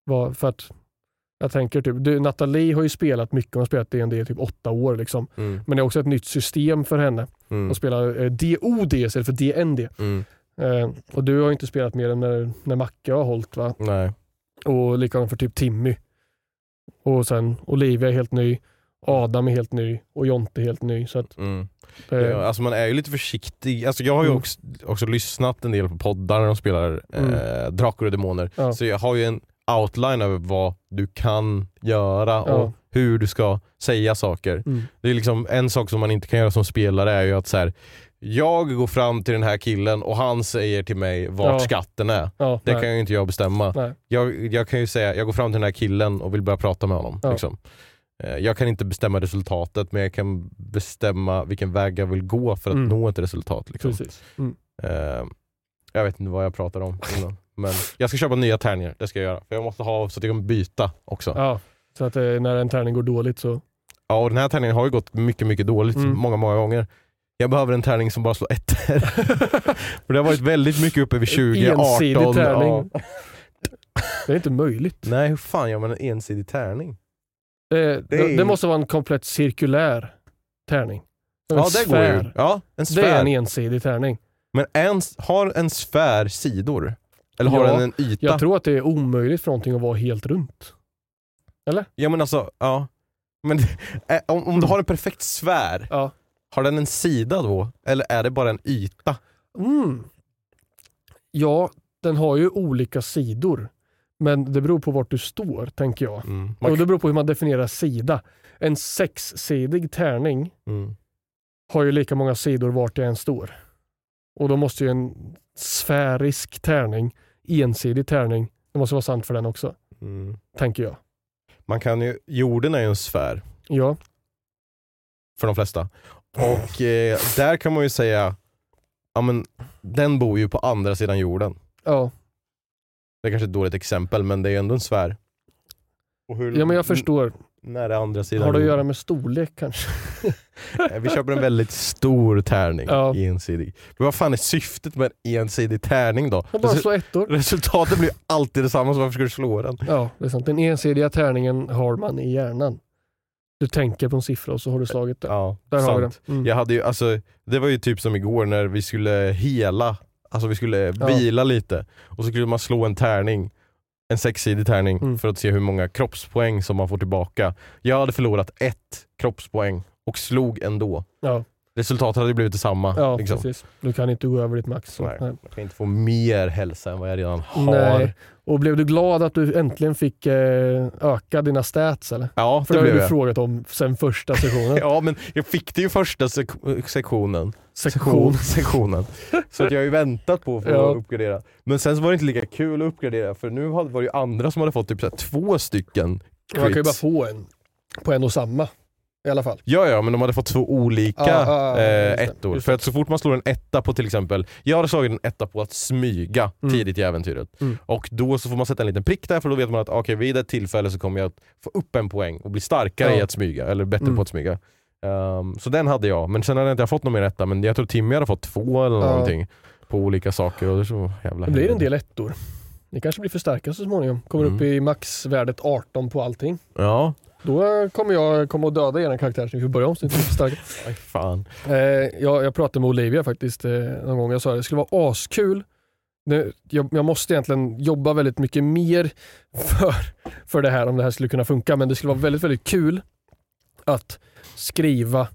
Vad, för att jag tänker typ, du, Nathalie har ju spelat mycket, hon har spelat D&D i typ åtta år. Liksom. Mm. Men det är också ett nytt system för henne. Mm. Hon spelar eh, DOD istället för DND. Eh, och du har ju inte spelat mer än när, när Macke har hållit va? Nej. Och likadant för typ Timmy. Och sen Olivia är helt ny, Adam är helt ny och Jonte är helt ny. Så att, Mm. eh, Ja, alltså man är ju lite försiktig. Alltså jag har ju Mm. också, också lyssnat en del på poddar när de spelar eh, Drakar och Demoner. Ja. Så jag har ju en outline över vad du kan göra Ja. och hur du ska säga saker. mm, Det är liksom en sak som man inte kan göra som spelare är ju att så här, jag går fram till den här killen och han säger till mig vart Ja. skatten är. ja, Det nej, kan ju inte jag bestämma. Jag, jag kan ju säga, jag går fram till den här killen och vill börja prata med honom. Ja. Liksom. Eh, Jag kan inte bestämma resultatet men jag kan bestämma vilken väg jag vill gå för att Mm. nå ett resultat. Liksom. Mm. Eh, Jag vet inte vad jag pratar om innan. Men jag ska köpa nya tärningar, det ska jag göra. För jag måste ha så att jag kan byta också. Ja. Ja, så att eh, när en tärning går dåligt så... och den här tärningen har ju gått mycket, mycket dåligt Mm. många, många gånger. Jag behöver en tärning som bara slår ettor. För det har varit väldigt mycket uppe vid 20, Ensidig 18. tärning. Ja. Det är inte möjligt. Nej, hur fan gör man en ensidig tärning? Det, det, är- det måste vara en komplett cirkulär tärning. En Ja, det går ju. sfär. Ja, en Det är en sfär. ensidig tärning. Men en, har en sfär sidor? Eller har Ja, den en yta? Jag tror att det är omöjligt för någonting att vara helt runt. Ja men alltså, ja. Men eh, om, om du har en perfekt sfär, Ja. Har den en sida då? Eller är det bara en yta? Mm. Ja, den har ju olika sidor. Men det beror på vart du står, tänker jag. Mm. Och det beror på hur man definierar sida. En sexsidig tärning Mm. har ju lika många sidor vart jag än står. Och då måste ju en sfärisk tärning, ensidig tärning, det måste vara sant för den också, Mm. tänker jag. Man kan ju, jorden är ju en sfär Ja, för de flesta. Och eh, där kan man ju säga, ja men den bor ju på andra sidan jorden. ja. Det är kanske är ett dåligt exempel men det är ju ändå en sfär. Och hur, Ja men jag förstår. När är andra sidan Har det att jorden? göra med storlek kanske? Vi köper en väldigt stor tärning, Ja. ensidig. Men vad fan är syftet med en ensidig tärning då? Jag bara Resu- slå ettor. Resultatet blir ju alltid detsamma, så varför ska du slå den? Ja, det är sant. Den ensidiga tärningen har man i hjärnan. Du tänker på en siffra och så har du slagit det. Ja, Där har vi sant. det. Mm. Jag hade ju, alltså, det var ju typ som igår när vi skulle hela, alltså vi skulle Ja. bila lite och så skulle man slå en tärning, en sexsidig tärning Mm. för att se hur många kroppspoäng som man får tillbaka. Jag hade förlorat ett kroppspoäng och slog ändå. Ja, Resultatet hade blivit detsamma. ja liksom. precis. Du kan inte gå över ditt max. Nej. Nej. Jag kan inte få mer hälsa än vad jag redan har. Nej. Och blev du glad att du äntligen fick eh, öka dina stats eller? Ja, För det det har blev du frågat om sen första sessionen. Ja men jag fick det ju första sek- sektionen. Sektion. sektionen. Så att jag har ju väntat på för Ja. att uppgradera. Men sen så var det inte lika kul att uppgradera för nu var det ju andra som hade fått typ så två stycken Man kan ju bara crits. få en på en och samma. I alla fall. Ja ja men de hade fått två olika Ja, ja, ja, eh, ettor. För att så fort man slår en etta på till exempel, jag hade slagit en etta på att smyga Mm. tidigt i äventyret. Mm. Och då så får man sätta en liten prick där för då vet man att okej vid ett tillfälle så kommer jag att få upp en poäng och bli starkare i att smyga, eller bättre Mm. på att smyga. Ehm, så den hade jag, men sen hade jag inte fått någon mer etta, men jag tror Timmy hade fått två eller Ja. någonting på olika saker och det är så jävla Det blir en del ettor. Det kanske blir för starka så småningom. Kommer Mm. upp i maxvärdet 18 på allting. Ja, Då kommer jag komma och döda er karaktär så ni får börja om så ni inte är för starka. aj fan. Eh, jag, jag pratade med Olivia faktiskt eh, någon gång. Jag sa att det skulle vara askul. Jag, jag måste egentligen jobba väldigt mycket mer för, för det här om det här skulle kunna funka. Men det skulle vara väldigt, väldigt kul att skriva,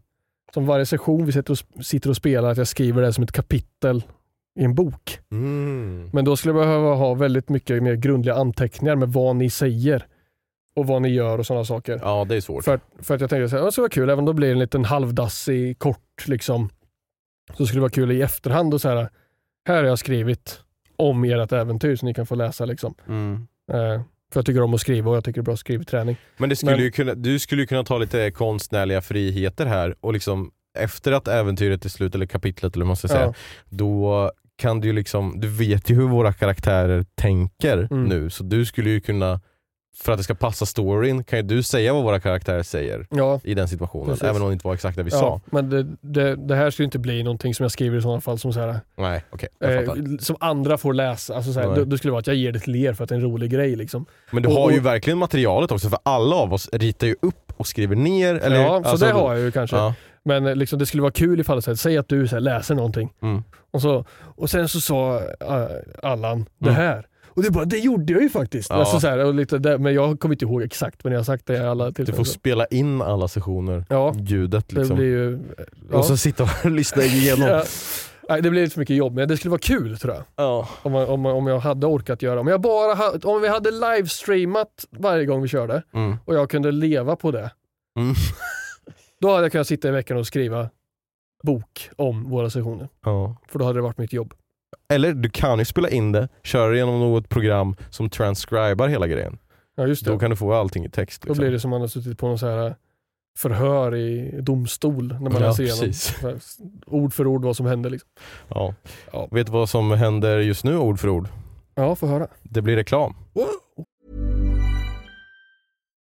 som varje session vi sitter och, sitter och spelar, att jag skriver det som ett kapitel i en bok. Mm. Men då skulle jag behöva ha väldigt mycket mer grundliga anteckningar med vad ni säger och vad ni gör och sådana saker. Ja det är svårt. För, för att jag tänkte att det skulle vara kul, även om det blir en liten halvdassig kort liksom. Så skulle det vara kul i efterhand och så här. Här har jag skrivit om ert äventyr så ni kan få läsa liksom. Mm. Eh, för jag tycker om att skriva och jag tycker det är bra skrivträning. Men, det skulle Men- ju kunna, du skulle ju kunna ta lite konstnärliga friheter här och liksom efter att äventyret är slut, eller kapitlet eller vad man ska säga, Ja. då kan du ju liksom, du vet ju hur våra karaktärer tänker Mm. nu, så du skulle ju kunna, för att det ska passa storyn, kan ju du säga vad våra karaktärer säger Ja, i den situationen, Precis. även om det inte var exakt det vi ja sa. men det, det, det här skulle inte bli någonting som jag skriver i sådana fall som, så här, Nej, jag eh, som andra får läsa. Alltså, så här, det, det skulle vara att jag ger det till er för att det är en rolig grej. Liksom. Men du och- har ju och- verkligen materialet också, för alla av oss ritar ju upp och skriver ner. Eller, ja, så alltså- det har jag ju kanske. Ja. Men eh, liksom, det skulle vara kul ifall, så här, säg att du så här, läser någonting Mm. och, så, och sen så sa äh, Allan det Mm. Och det bara, det gjorde jag ju faktiskt. Ja. Alltså, så här, och lite där, men jag kommer inte ihåg exakt, men jag har sagt det i alla Du tillfällen. får spela in alla sessioner, Ja, ljudet det liksom. blir ju... Ja. Och så sitta och lyssna igenom. Ja. Nej, det blir lite för mycket jobb, men det skulle vara kul tror jag. Ja. Om, man, om, man, om jag hade orkat göra. Om, jag bara ha, om vi hade livestreamat varje gång vi körde Mm. och jag kunde leva på det. Mm. Då hade jag kunnat sitta i veckan och skriva bok om våra sessioner. Ja. För då hade det varit mitt jobb. Eller du kan ju spela in det, köra det genom något program som transcribar hela grejen. Ja just det. Då kan du få allting i text. Då Liksom. blir det som man har suttit på någon så här förhör i domstol när man Ja, läser igenom precis. ord för ord vad som hände. Liksom. Ja. Ja. Vet du vad som händer just nu ord för ord? Ja, få höra. Det blir reklam.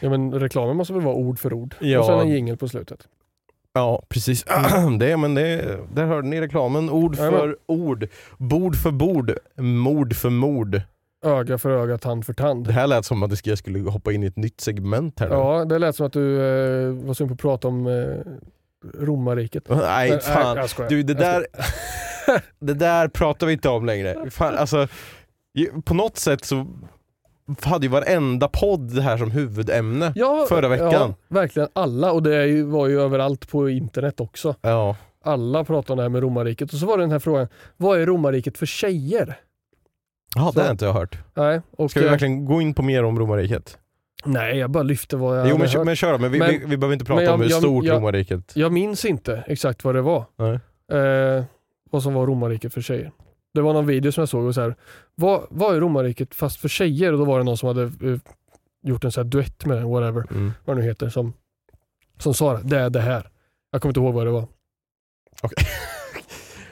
Ja, men reklamen måste väl vara ord för ord. Ja. Och sen en jingel på slutet. Ja, precis. det, men det, där hörde ni reklamen. Ord för ord. Bord för bord. Mord för mord. Öga för öga, tand för tand. Det här lät som att jag skulle hoppa in i ett nytt segment här nu. Ja, det lät som att du eh, var sugen på att prata om eh, romarriket. Nej, Men, fan. jag skojar. Du, det Jag där... det där pratar vi inte om längre. Fan, alltså, på något sätt så hade ju varenda podd det här som huvudämne Ja, förra veckan. Ja, verkligen alla och det var ju överallt på internet också. Ja. Alla pratade om det här med romarriket och så var det den här frågan, vad är romarriket för tjejer? Ja, det har inte jag hört. Nej, och, Ska vi eh, verkligen gå in på mer om romarriket? nej jag bara lyfte vad jag Jo men, hört. men kör men vi, Men- vi, vi behöver inte prata jag- om hur jag- stort jag- romarriket Jag minns inte exakt vad det var. Nej. Eh, vad som var romarriket för tjejer. Det var någon video som jag såg och så här, vad, vad är romarriket fast för tjejer? Och då var det någon som hade eh, gjort en så här duett med den, whatever, mm. vad det nu heter, som, som sa det, är det här. Jag kommer inte ihåg vad det var.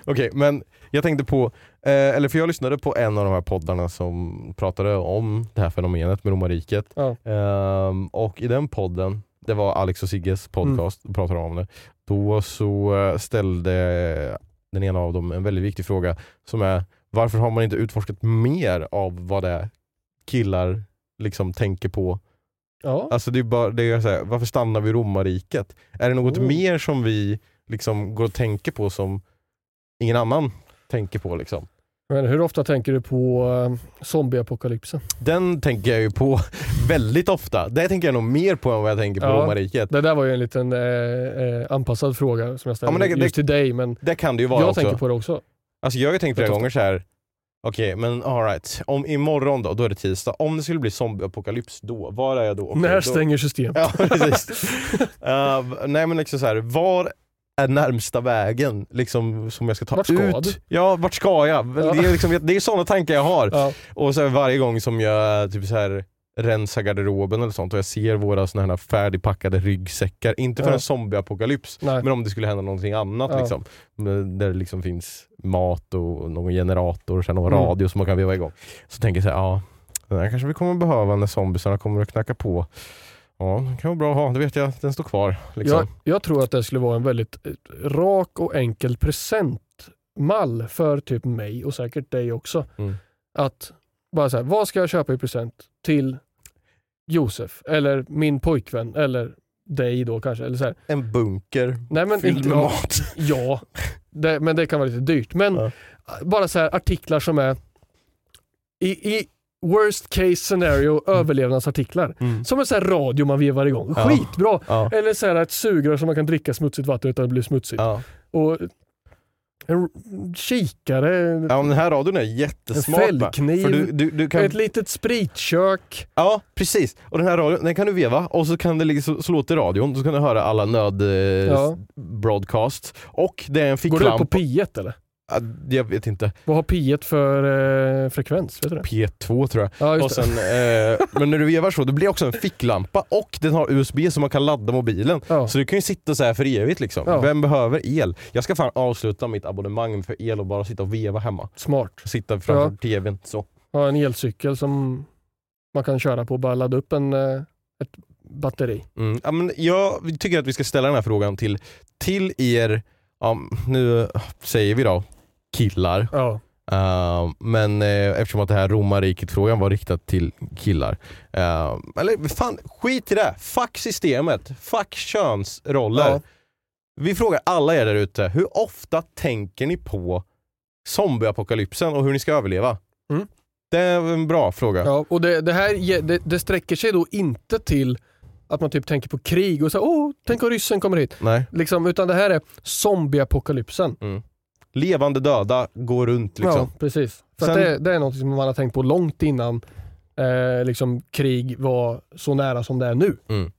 Okej, men jag tänkte på, eh, eller för jag lyssnade på en av de här poddarna som pratade om det här fenomenet med romarriket. Ja. Ehm, och i den podden, det var Alex och Sigges podcast, Mm. pratade om det. Då så eh, ställde den ena av dem en väldigt viktig fråga som är varför har man inte utforskat mer av vad det är killar liksom tänker på? Ja. Alltså det är bara, det är så här, varför stannar vi i romarriket? Är det något Oh. mer som vi liksom går och tänker på som ingen annan tänker på liksom? Men hur ofta tänker du på uh, zombieapokalypsen? Den tänker jag ju på väldigt ofta. Det tänker jag nog mer på än vad jag tänker på Ja. romarriket. Det där var ju en liten eh, eh, anpassad fråga som jag ställde Ja, men det- just till dig, men Det kan det ju vara jag också. tänker på det också. Alltså jag har ju tänkt flera gånger så här. okej men alright, om imorgon då, då är det tisdag. Om det skulle bli zombieapokalyps då, var är jag då? Okej, När stänger systemet? Ja precis. uh, nej men liksom så här, var är närmsta vägen liksom, som jag ska ta Vart ska ut? du? Ja, vart ska jag? Ja. Det är, liksom, det är sådana tankar jag har. Ja. Och så varje gång som jag typ så här, rensar garderoben eller sånt och jag ser våra såna här färdigpackade ryggsäckar, inte för Ja. en zombieapokalyps, Nej. men om det skulle hända någonting annat Ja. liksom. Där det liksom finns mat och någon generator och sen någon Mm. radio som man kan veva igång. Så tänker jag så här, ja, den här kanske vi kommer behöva när zombiesarna kommer att knacka på. Ja, det kan vara bra att ha, det vet jag, den står kvar. Liksom. Jag, jag tror att det skulle vara en väldigt eh, rak och enkel presentmall för typ mig och säkert dig också. Mm. Att bara så här, vad ska jag köpa i present till Josef eller min pojkvän eller dig då kanske. Eller så här. En bunker Nej, men fylld inte, med ja, mat. Ja, det, men det kan vara lite dyrt. Men Ja. bara så här artiklar som är i, i worst case scenario överlevnadsartiklar. Mm. Som en sån här radio man vevar igång. Ja. Skitbra! Ja. Eller så här ett sugrör som man kan dricka smutsigt vatten utan att det blir smutsigt. Ja. Och en kikare, ja, men den här radion är en jättesmart. va? fällkniv, du, du, du kan ett litet spritkök. Ja, precis. Och den här radion, den kan du veva och så kan det liksom, så låter radion, så kan du höra alla nöd eh, Ja. broadcasts. Och det är en Går ficklampa. det upp på P1 eller? Ja, Jag vet inte. Vad har P1 för eh, frekvens? Vet du det? P2 tror jag. Ja, Och sen, eh, men när du vevar så, det blir också en ficklampa och den har USB så man kan ladda mobilen. Ja. Så du kan ju sitta så här för evigt liksom. Ja. Vem behöver el? Jag ska fan avsluta mitt abonnemang för el och bara sitta och veva hemma. Smart. Sitta framför Ja. tvn så. Ha en elcykel som man kan köra på och bara ladda upp en, eh, ett batteri. Mm. Ja, men jag tycker att vi ska ställa den här frågan till, till er, ja, nu säger vi då killar, Ja. Uh, men eh, eftersom att det här romarriket-frågan var riktad till killar. Uh, eller fan, skit i det! Fuck systemet, fuck könsroller. Ja. Vi frågar alla er där ute, hur ofta tänker ni på zombieapokalypsen och hur ni ska överleva? Mm. Det är en bra fråga. Ja, och det, det här det, det sträcker sig då inte till att man typ tänker på krig och så åh, tänk om ryssen kommer hit. Nej. Liksom, utan det här är zombieapokalypsen. Levande döda går runt liksom. Ja, precis. För Sen- det, det är något som man har tänkt på långt innan eh, liksom, krig var så nära som det är nu. Mm.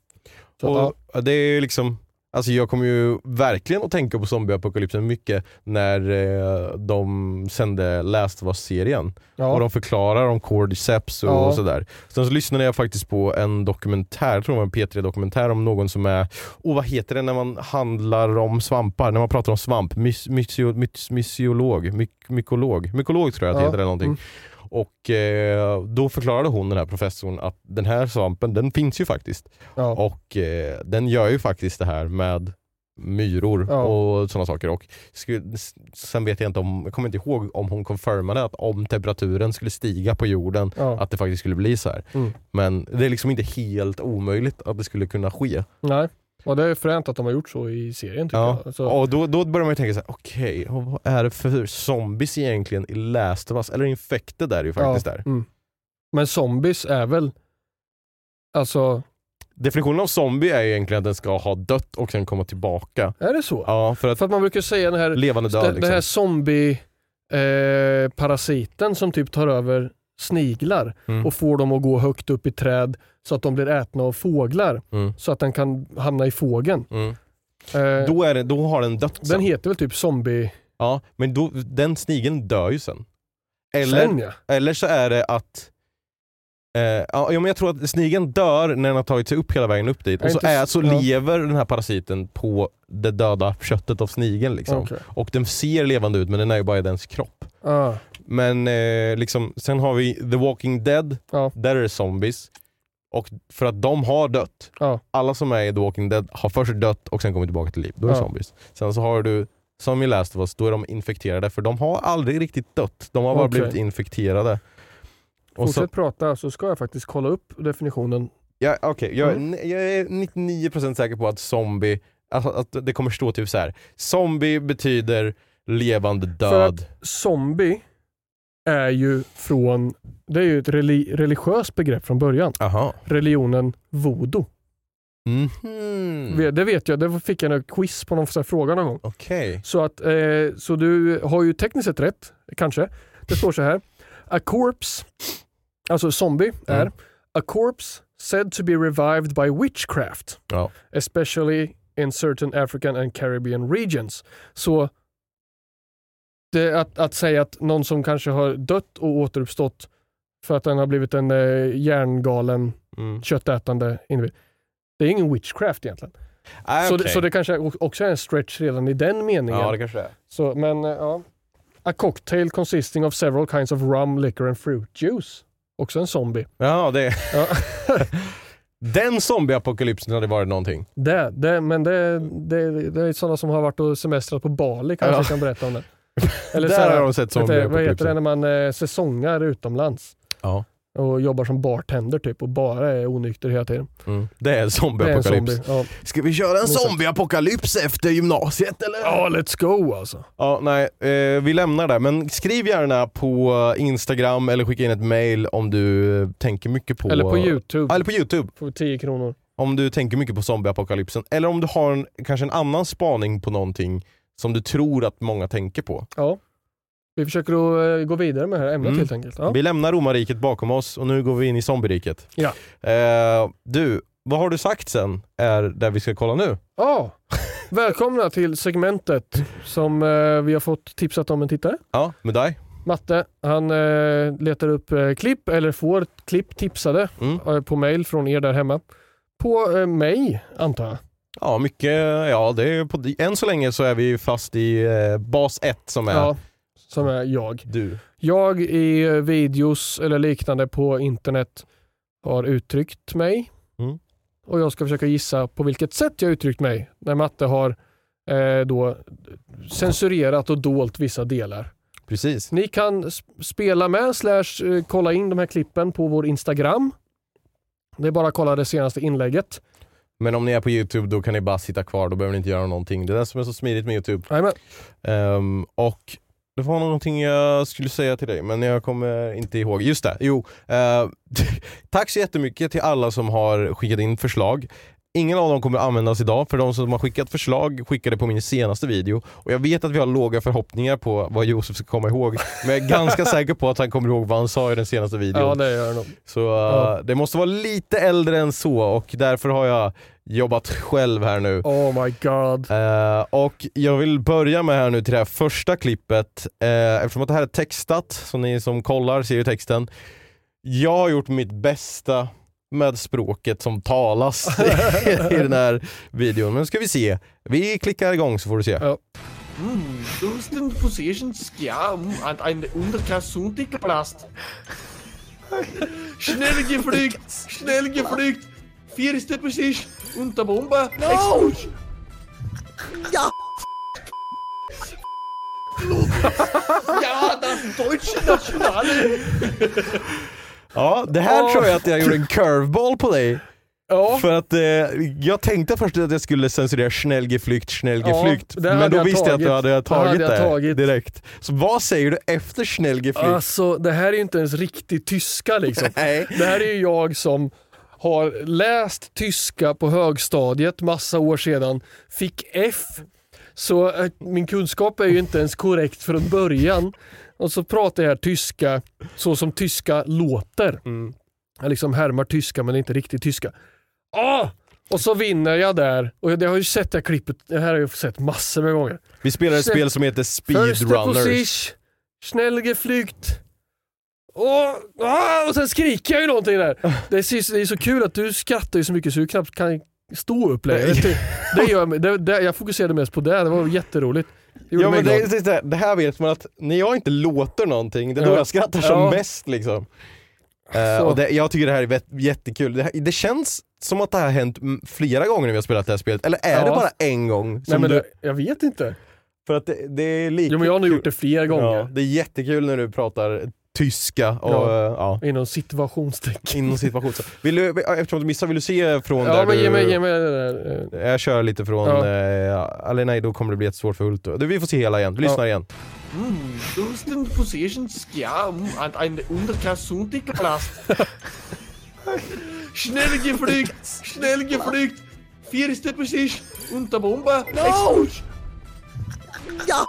Så, och ja, det är liksom, alltså jag kommer ju verkligen att tänka på zombieapokalypsen mycket när eh, de sände Last of Us-serien. Och ja, de förklarar om cordyceps och, Ja. sådär. Sen så lyssnade jag faktiskt på en dokumentär, jag tror det var en P3-dokumentär om någon som är, oh, vad heter det när man handlar om svampar, när man pratar om svamp? Mys, mysio, mys, mysiolog, myk, mykolog, mykolog tror jag att det Ja. heter eller någonting. Mm. Och eh, då förklarade hon, den här professorn, att den här svampen den finns ju faktiskt. ja. Och eh, den gör ju faktiskt det här med myror Ja. och sådana saker. Och skulle, sen vet jag inte om, jag kommer inte ihåg om hon confirmade att om temperaturen skulle stiga på jorden ja. att det faktiskt skulle bli så här. Mm. Men det är liksom inte helt omöjligt att det skulle kunna ske. Nej. Och det är fränt att de har gjort så i serien tycker Ja. jag. Alltså, Och då, då börjar man ju tänka så här: okej, och vad är det för zombies egentligen i Last of Us? Eller Infected är det ju faktiskt där. Mm. Men zombies är väl, alltså, Definitionen av zombie är ju egentligen att den ska ha dött och sen komma tillbaka. är det så? Ja, för att För att man brukar säga den här, levande död liksom. det här zombie eh, parasiten som typ tar över sniglar Mm. och får dem att gå högt upp i träd så att de blir ätna av fåglar. Mm. Så att den kan hamna i fågeln. Mm. Eh, Då, är det, då har den dött sen. den heter väl typ zombie Ja, men då, den snigeln dör ju sen. Eller, sen ja. eller så är det att eh, ja, men jag tror att snigeln dör när den har tagit sig upp hela vägen upp dit och så, är, så ja. lever den här parasiten på det döda köttet av snigeln. Liksom. Okej. Och den ser levande ut men den är ju bara i dens kropp. Ah, Men eh, liksom, sen har vi The Walking Dead, Ja. där är det zombies. Och för att de har dött, Ja. alla som är i The Walking Dead har först dött och sen kommit tillbaka till liv. Då är det Ja. zombies. Sen så har du, som i Last of Us, då är de infekterade för de har aldrig riktigt dött. De har bara Okej. blivit infekterade. Och så, Fortsätt prata så ska jag faktiskt kolla upp definitionen. ja, okej, jag, Mm. jag är 99% säker på att zombie, alltså, att det kommer stå typ så här. Zombie betyder levande För död. Zombie är ju från, det är ju ett reli- religiöst begrepp från början. Aha. Religionen voodoo. Mhm. Det vet jag, det fick jag en quiz på någon här fråga någon gång. Okej. Så, att, eh, så du har ju tekniskt sett rätt, kanske. Det står så här. A corpse, alltså zombie, är Mm. a corpse said to be revived by witchcraft, Ja. especially in certain African and Caribbean regions. Så det, att, att säga att någon som kanske har dött och återuppstått för att den har blivit en eh, hjärngalen Mm. köttätande individ. Det är ingen witchcraft egentligen. Ah, Så, det, så det kanske också är en stretch redan i den meningen. Ja det kanske är. Så, men eh, ja. A cocktail consisting of several kinds of rum, liquor and fruit juice. Också en zombie. Ja, det Ja. Den zombieapokalypsen hade varit någonting. det, det, men det, det, det är sådana som har varit och semestrat på Bali kanske Ja. kan berätta om det. Eller Där så här, har de sett du, vad heter det när man eh, säsongar utomlands Ja. och jobbar som bartender typ och bara är onykter hela tiden. Mm. Det är en zombieapokalyps. zombie. Ja. Ska vi köra en zombieapokalyps efter gymnasiet eller? ja, let's go alltså. Ja, nej, eh, vi lämnar det. Men skriv gärna på Instagram eller skicka in ett mail om du eh, tänker mycket på... Eller på Youtube. Ja, Eller på Youtube. För 10 kronor. Om du tänker mycket på zombieapokalypsen. Eller om du har en, kanske en annan spaning på någonting som du tror att många tänker på. Ja. Vi försöker att eh, gå vidare med det här ämnet Mm. helt enkelt. Ja. Vi lämnar romarriket bakom oss och nu går vi in i zombieriket. Ja. Eh, du, vad har du sagt sen är där vi ska kolla nu? Ja, välkomna till segmentet som eh, vi har fått tipsat om en tittare. Ja, med dig? Matte, han eh, letar upp eh, klipp eller får klipp tipsade Mm. eh, på mail från er där hemma. På eh, mig antar jag. Ja, mycket, ja det är på, än så länge så är vi fast i eh, bas 1 som är Ja, som är jag. du. Jag i videos eller liknande på internet har uttryckt mig. Mm. Och jag ska försöka gissa på vilket sätt jag uttryckt mig när Matte har eh, då censurerat och dolt vissa delar. Precis. Ni kan sp- spela med slash eh, kolla in de här klippen på vår Instagram. Det är bara att kolla det senaste inlägget. Men om ni är på Youtube då kan ni bara sitta kvar, då behöver ni inte göra någonting. Det är det som är så smidigt med Youtube. Ehm, och det var någonting jag skulle säga till dig men jag kommer inte ihåg. Just det, jo. eh, tack så jättemycket till alla som har skickat in förslag. Ingen av dem kommer användas idag, för de som har skickat förslag skickade på min senaste video. Och jag vet att vi har låga förhoppningar på vad Josef ska komma ihåg, men jag är ganska säker på att han kommer ihåg vad han sa i den senaste videon. Ja, det gör nog. Så uh, Ja. det måste vara lite äldre än så och därför har jag jobbat själv här nu. Oh my god. Eh, och jag vill börja med här nu till det här första klippet, uh, eftersom att det här är textat, så ni som kollar ser ju texten. Jag har gjort mitt bästa med språket som talas i den här videon. Men ska vi se, vi klickar igång så får du se. Ja. Hm, Dusten Position Skjam an eine Unterkassuntikplast. Schnell geflügt, schnell geflügt. Vierste Position, Unterbomber, Explosion. Ja! Ja, das deutsche Nationale. Ja, det här tror jag att jag gjorde en curveball på dig. Ja, För att eh, jag tänkte först att jag skulle censurera Schnellgeflykt, Schnellgeflykt. Ja, det hade men då jag visste jag att du hade tagit hade jag det tagit. direkt. Så vad säger du efter Schnellgeflykt? alltså det här är ju inte ens riktig tyska liksom. Nej. Det här är ju jag som har läst tyska på högstadiet massa år sedan, fick F. Så eh, min kunskap är ju inte ens korrekt från början. Och så pratar jag tyska så som tyska låter. Mm. Jag liksom härmar tyska men inte riktigt tyska. Ah! Och så vinner jag där. Och jag har ju sett det här klippet, det här har jag sett massor med gånger. Vi spelar ett Schnell- spel som heter Speedrunners. Schnellgeflygt. Och, ah, och sen skriker jag ju någonting där. Det är, så- det är så kul att du skrattar ju så mycket så du knappt kan stå upp längre. Det, det gör, det, det, jag fokuserade mest på det, det var jätteroligt. Det Ja men det, det, är- det här vet man att när jag inte låter någonting, det är då Ja. jag skrattar som Ja. mest liksom. Så. och det, jag tycker det här är jättekul. Det, här, det känns som att det här har hänt flera gånger när vi har spelat det här spelet, eller är Ja. det bara en gång? Nej, men du, det, jag vet inte. för att det, det är lika Jo, men jag har nog gjort det flera gånger. Ja, det är jättekul när du pratar tyska och Ja. ja. Inom situationstecken. Inom situation. Så Vill du, eftersom du missar, vill du se från Ja där men du... ge mig, ge mig det där. eh, Jag kör lite från, Ja. eh, eller nej då kommer det bli ett svårt för Hult. Du, Vi får se hela igen, vi lyssnar igen. Mm, du hast den Positions, ja, an ein Unterkassundiglast. Schnell geflügt, schnell geflügt. Vierste Position, unter Bombe. No! Ja!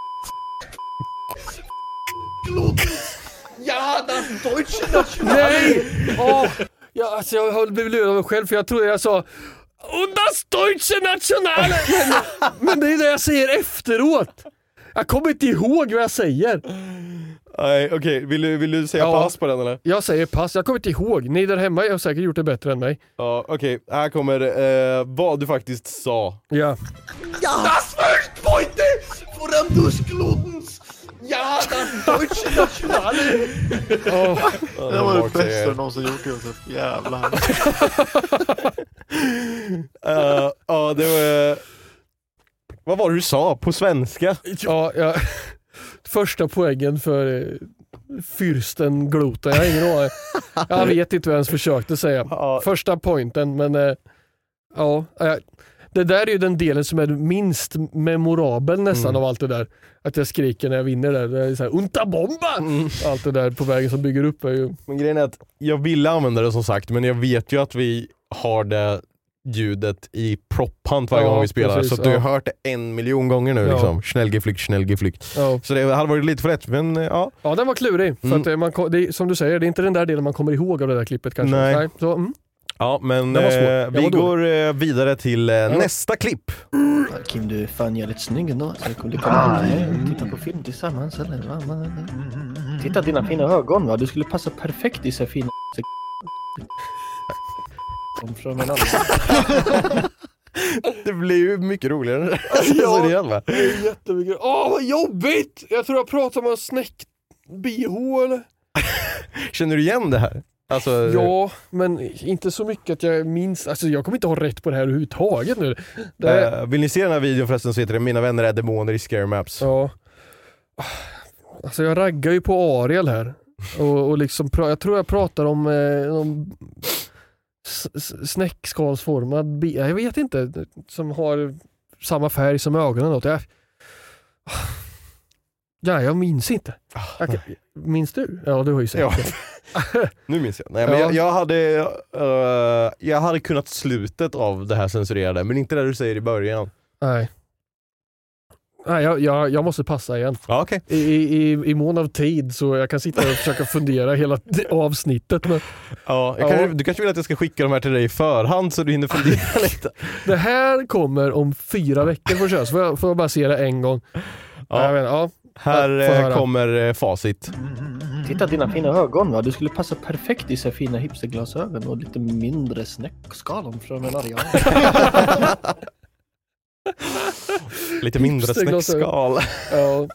Glutens. Ja, das deutsche National. Nej! Åh, ja, alltså jag har blivit lurad av mig själv för jag trodde jag sa Und das deutsche Nationale! Men, men det är det jag säger efteråt. Jag kommer inte ihåg vad jag säger. Nej okej, vill, du, vill du säga Ja. pass på den eller? Jag säger pass, jag kommer inte ihåg. Ni där hemma har säkert gjort det bättre än mig. Ja okej, här kommer eh, vad du faktiskt sa. Ja. Das Weltbeute von des Glutens. Ja, das deutsche Nationale. oh, Det var det bästa du någonsin gjort Josef. Jävlar. Eh, Ja det var... Vad var det du sa på svenska? ja, ja. Första poängen för fyrsten Glota. Jag har ingen aning. Jag vet inte vad jag ens försökte säga. Första pointen, men Uh, ja. Det där är ju den delen som är minst memorabel nästan Mm. av allt det där. Att jag skriker när jag vinner där. Det är så här, Unta bomba! Mm. Allt det där på vägen som bygger upp är ju... Men grejen är att jag ville använda det som sagt, men jag vet ju att vi har det ljudet i propphand varje Ja, gång vi spelar, precis, så du ja. har hört det en miljon gånger nu Ja. liksom. Schnellgeflykt, schnellgeflykt. Ja, Så det hade varit lite för lätt, men eh, ja. ja den var klurig. För Mm. eh, man, det som du säger, det är inte den där delen man kommer ihåg av det där klippet kanske. Nej. så, mm. Ja men eh, vi går eh, vidare till eh, nästa klipp. Kim, du är fan jävligt snygg ändå. Så jag kunde komma och titta på film tillsammans eller? Va? Va? Titta dina fina ögon va. Du skulle passa perfekt i så här fina Kom från en annan. Det blir ju mycket roligare. ja. Det är jättemycket. Åh vad jobbigt! Jag tror jag pratar om en snäck bh eller? Känner du igen det här? Alltså, Ja, men inte så mycket att jag minns. Alltså jag kommer inte ha rätt på det här överhuvudtaget nu. Det är, eh, vill ni se den här videon förresten så heter det Mina vänner är demoner i Scare Maps. ja. Alltså jag raggar ju på Ariel här. Och, och liksom, jag tror jag pratar om, eh, om snäckskalsformad bi- Jag vet inte. Som har samma färg som ögonen. Något. Jag, ja, jag minns inte. Jag, kan- minns du? Ja, du har ju sett Ja. Nu minns jag. Nej, men Ja. jag, jag, hade, eh, jag hade kunnat slutet av det här censurerade, men inte det du säger i början. Nej. Nej, jag, jag, jag måste passa igen. Ja, okej. I, i, i mån av tid så jag kan sitta och försöka fundera hela avsnittet. Men Ja, Ja. kanske, du kanske vill att jag ska skicka de här till dig i förhand så du hinner fundera lite? det här kommer om fyra veckor så får jag, får jag bara se det en gång. Ja. Jag vet, ja. Här eh, kommer eh, facit. Titta dina fina ögon va. Du skulle passa perfekt i så fina hipsterglasögon och lite mindre snäckskalon från en arian. Lite mindre snäckskal. Ja.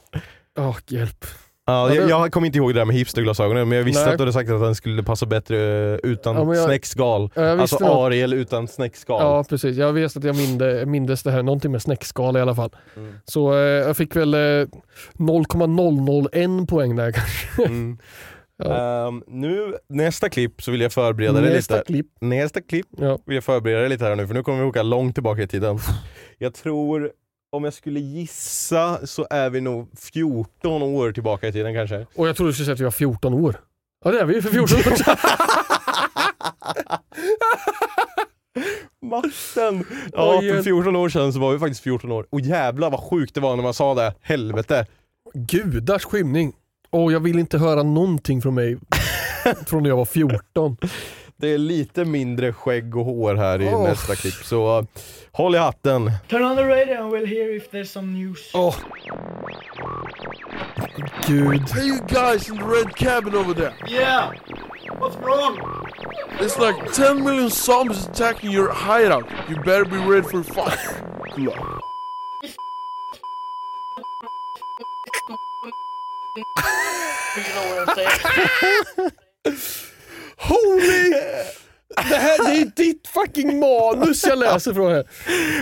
Åh, hjälp. Ja, Ja, jag, jag kommer inte ihåg det där med hipsterglasögonen men jag visste Nej. att du hade sagt att den skulle passa bättre eh, utan Ja, jag- snäckskal. Ja, visste Alltså något. Ariel utan snäckskal. Ja precis, jag vet att jag minde, mindes det här, någonting med snäckskal i alla fall. Mm. Så eh, jag fick väl eh, 0,001 poäng där kanske. Mm. Ja. Ehm, nu, nästa klipp så vill jag förbereda dig Nästa lite. klipp. Nästa klipp Ja. vill jag förbereda dig lite här nu för nu kommer vi åka långt tillbaka i tiden. Jag tror, om jag skulle gissa så är vi nog 14 år tillbaka i tiden kanske. Och jag trodde du skulle säga att vi var 14 år. Ja det är vi ju för 14 år sedan. Matten! Ja, för jag- 14 år sedan så var vi faktiskt 14 år. Och jävlar vad sjukt det var när man sa det. Helvete. Gudars skymning. Och jag vill inte höra någonting från mig från när jag var 14. Det är lite mindre skägg och hår här i Åh. nästa klipp så uh, håll i hatten. Turn on the radio and we'll hear if there's some news. Åh. Gud. Hey, you guys in the red cabin over there. Yeah! What's wrong? It's like 10 million zombies attacking your hideout. You better be ready for luck. You know what I'm saying? Holy! Det här det är ditt fucking manus jag läser från här.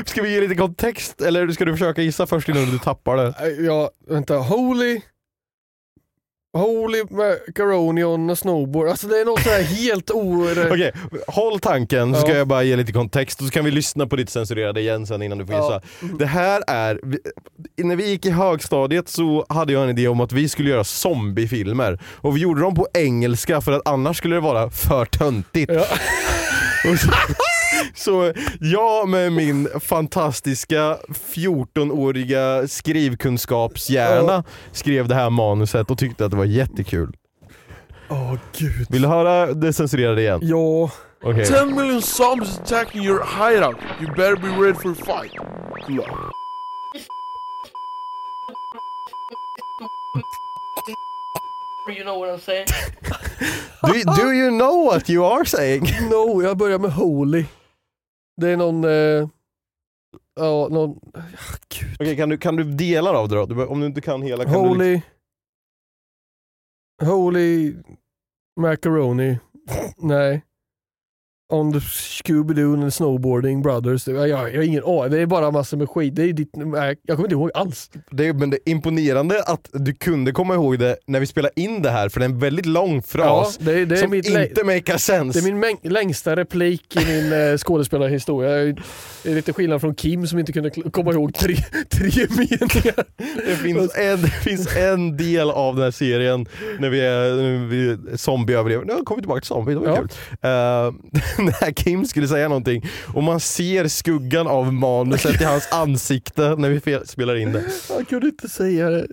Ska vi ge lite kontext eller ska du försöka gissa först innan du tappar det? Ja, vänta. Holy... Holy macaroni on a snowboard. Alltså det är något sådär helt o... Okej, håll tanken så ska Ja. jag bara ge lite kontext och så kan vi lyssna på ditt censurerade igen sen innan du får Ja. gissa. Det här är, när vi gick i högstadiet så hade jag en idé om att vi skulle göra zombiefilmer och vi gjorde dem på engelska för att annars skulle det vara för töntigt. Ja. Så, jag med min fantastiska 14-åriga skrivkunskapshjärna skrev det här manuset och tyckte att det var jättekul. Åh gud. Vill du höra det censurerade igen? Ja. Okej. 10 million zombies attacking your hideout. You better be ready for a fight. Good luck. You know what I'm saying? Do, do you know what you are saying? No, jag börjar med Holy. Det är någon... Eh, ja, någon... ah, Gud. Okej, kan, du, kan du delar av det då? Du, om du inte kan hela kan du... Holy... Holy macaroni. Nej. On the Scooby-Doo and Snowboarding Brothers. Jag, jag, jag har ingen aning. Det är bara massor med skit. Det är ditt, jag kommer inte ihåg alls. Det, är- men det är imponerande att du kunde komma ihåg det när vi spelade in det här, för det är en väldigt lång fras Ja, det, det är som inte makar sense. Det är min längsta replik i min eh, skådespelarhistoria. Det är lite skillnad från Kim som inte kunde komma ihåg tre, tre meningar. Det finns, en, det finns en del av den här serien när vi är, när vi. Nu kommer vi tillbaka till zombie, det var Ja. kul. Uh, när Kim skulle säga någonting och man ser skuggan av manuset i hans ansikte när vi spelar in det. Jag kunde inte säga det.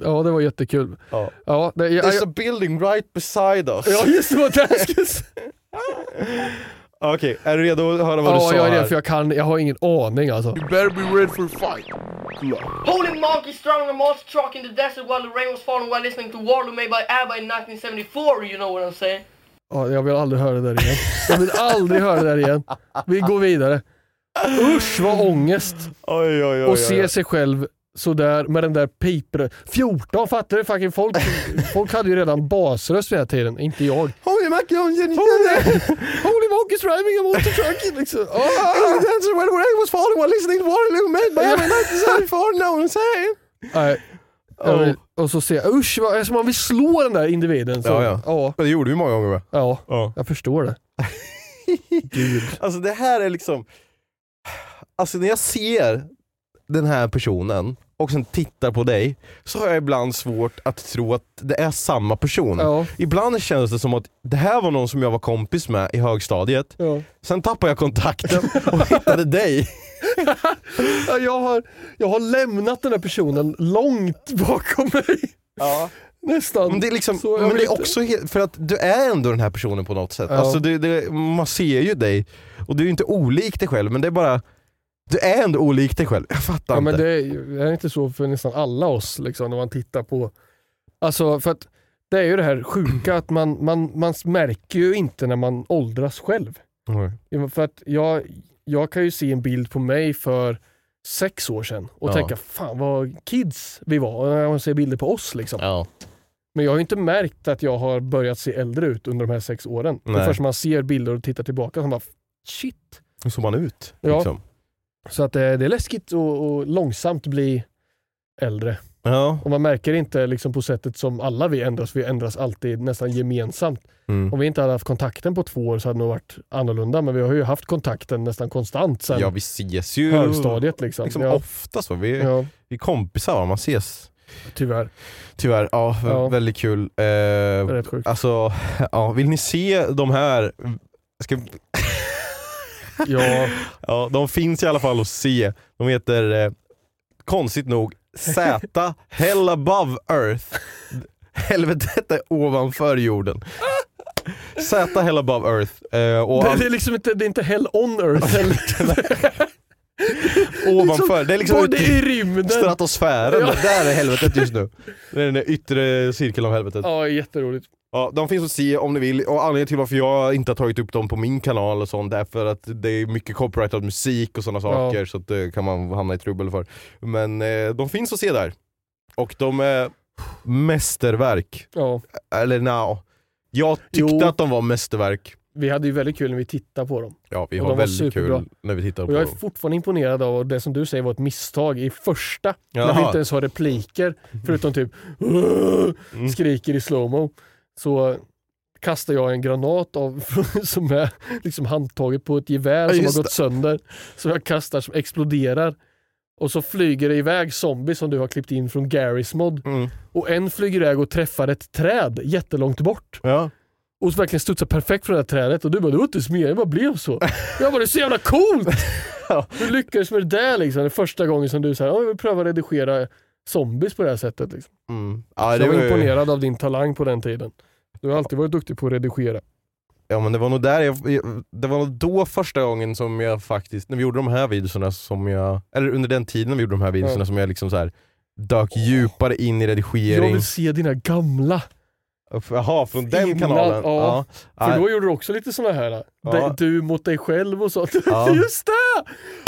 Ja, det var jättekul. Ja. Ja, det, jag, There's a building right beside us. ja just det, vad det jag skulle säga. Okej, är du redo att höra vad du Ja, sa jag är det för jag kan, jag har ingen aning alltså. You better be ready for a fight. Luck. Holy monkey strung a monster truck in the desert while the rain was falling while listening to Waterloo made by ABBA in 1974. You know what I'm saying? Ja, jag vill aldrig höra det där igen. Jag vill aldrig höra det där igen. Vi går vidare. Usch vad ångest. Oj, oj, oj, Och se sig själv sådär med den där piper... 14, fattar du? Fucking folk, folk hade ju redan basröst vid den här tiden, inte jag. Holy macaroni! Holy monkey's driving a motor truck! Liksom. Oh, That's when the rain was falling while listening to Waterloo made by ABBA in 1974. No one saying. nej. Vill, och så ser jag, usch, vad, alltså man vill slå den där individen. Så, Ja, ja. ja. Det gjorde vi många gånger va? Ja, Ja. jag förstår det. Gud. Alltså det här är liksom... Alltså när jag ser den här personen och sen tittar på dig så har jag ibland svårt att tro att det är samma person. Ja, Ibland känns det som att det här var någon som jag var kompis med i högstadiet. ja. Sen tappade jag kontakten och hittade dig. Ja, Jag, har, jag har lämnat den här personen långt bakom mig. Ja. Nästan. Men det är, liksom, Så men det är också helt, för att du är ändå den här personen på något sätt. Ja. Alltså det, det, man ser ju dig och du är inte olik dig själv men det är bara du är ändå olik dig själv. Jag fattar Ja, inte. men det är, är inte så för nästan alla oss liksom, när man tittar på... Alltså för att det är ju det här sjuka att man, man, man märker ju inte när man åldras själv. Ja, För att jag, jag kan ju se en bild på mig för sex år sedan och Ja. tänka fan vad kids vi var när man ser bilder på oss. Liksom. Ja. Men jag har ju inte märkt att jag har börjat se äldre ut under de här sex åren. Det är Nej. först man ser bilder och tittar tillbaka som bara shit. Hur såg man ut? Ja. Liksom. Så att det, det är läskigt och, och långsamt bli äldre. Ja. Och man märker inte liksom på sättet som alla vi ändras, vi ändras alltid nästan gemensamt. Mm. Om vi inte hade haft kontakten på två år så hade det nog varit annorlunda, men vi har ju haft kontakten nästan konstant sen ja, vi ses ju högstadiet. Liksom. liksom ja, ofta så. Vi, ja, vi är kompisar, va? man ses. tyvärr. Tyvärr, ja, Ja. väldigt kul. Eh, alltså, ja, vill ni se de här? Ska, Ja, ja, de finns i alla fall att se. De heter, eh, konstigt nog, Z Hell Above Earth. Helvetet är ovanför jorden. Z Hell Above Earth. Eh, och det, det, är liksom inte, det är inte hell on earth heller. ovanför, det är liksom Både i i rymden. stratosfären. Ja. Där är helvetet just nu. Det är den där yttre cirkeln av helvetet. Ja, jätteroligt. Ja, de finns att se om ni vill och anledningen till varför jag inte har tagit upp dem på min kanal och sånt är för att det är mycket copyrightad musik och sådana saker så att det kan man hamna i trubbel för. Men eh, de finns att se där. Och de är mästerverk. Ja. Eller nja, jag tyckte Jo. att de var mästerverk. Vi hade ju väldigt kul när vi tittade på dem. Ja, vi Och har väldigt kul när vi tittar på jag är dem. fortfarande imponerad av det som du säger var ett misstag i första. När vi Jaha. inte ens har repliker, förutom typ Mm. skriker i slowmo. Så kastar jag en granat av, som är liksom handtaget på ett gevär Ja, som har gått det. sönder. Som jag kastar som exploderar. Och så flyger det iväg zombies som du har klippt in från Garys mod. Mm. Och en flyger iväg och träffar ett träd jättelångt bort. Ja. Och så verkligen studsar perfekt från det här trädet och du bara det var inte smedjan, det bara blev så. Jag bara det är så jävla coolt! Ja. Du lyckades med det där liksom, är första gången som du säger jag vill pröva redigera zombies på det här sättet. Liksom. Mm. Ja, jag var var ju- imponerad av din talang på den tiden. Du har alltid varit duktig på att redigera. Ja men det var nog där jag, jag- det var nog då första gången som jag faktiskt, när vi gjorde de här videorna som jag, eller under den tiden när vi gjorde de här videorna Ja. som jag liksom så här dök djupare in i Jag redigering. vill se dina gamla. Jaha, från den Innan, kanalen? ja. För Nej. då gjorde du också lite såna här, Ja. dig- du mot dig själv och sånt. Ja. Just det!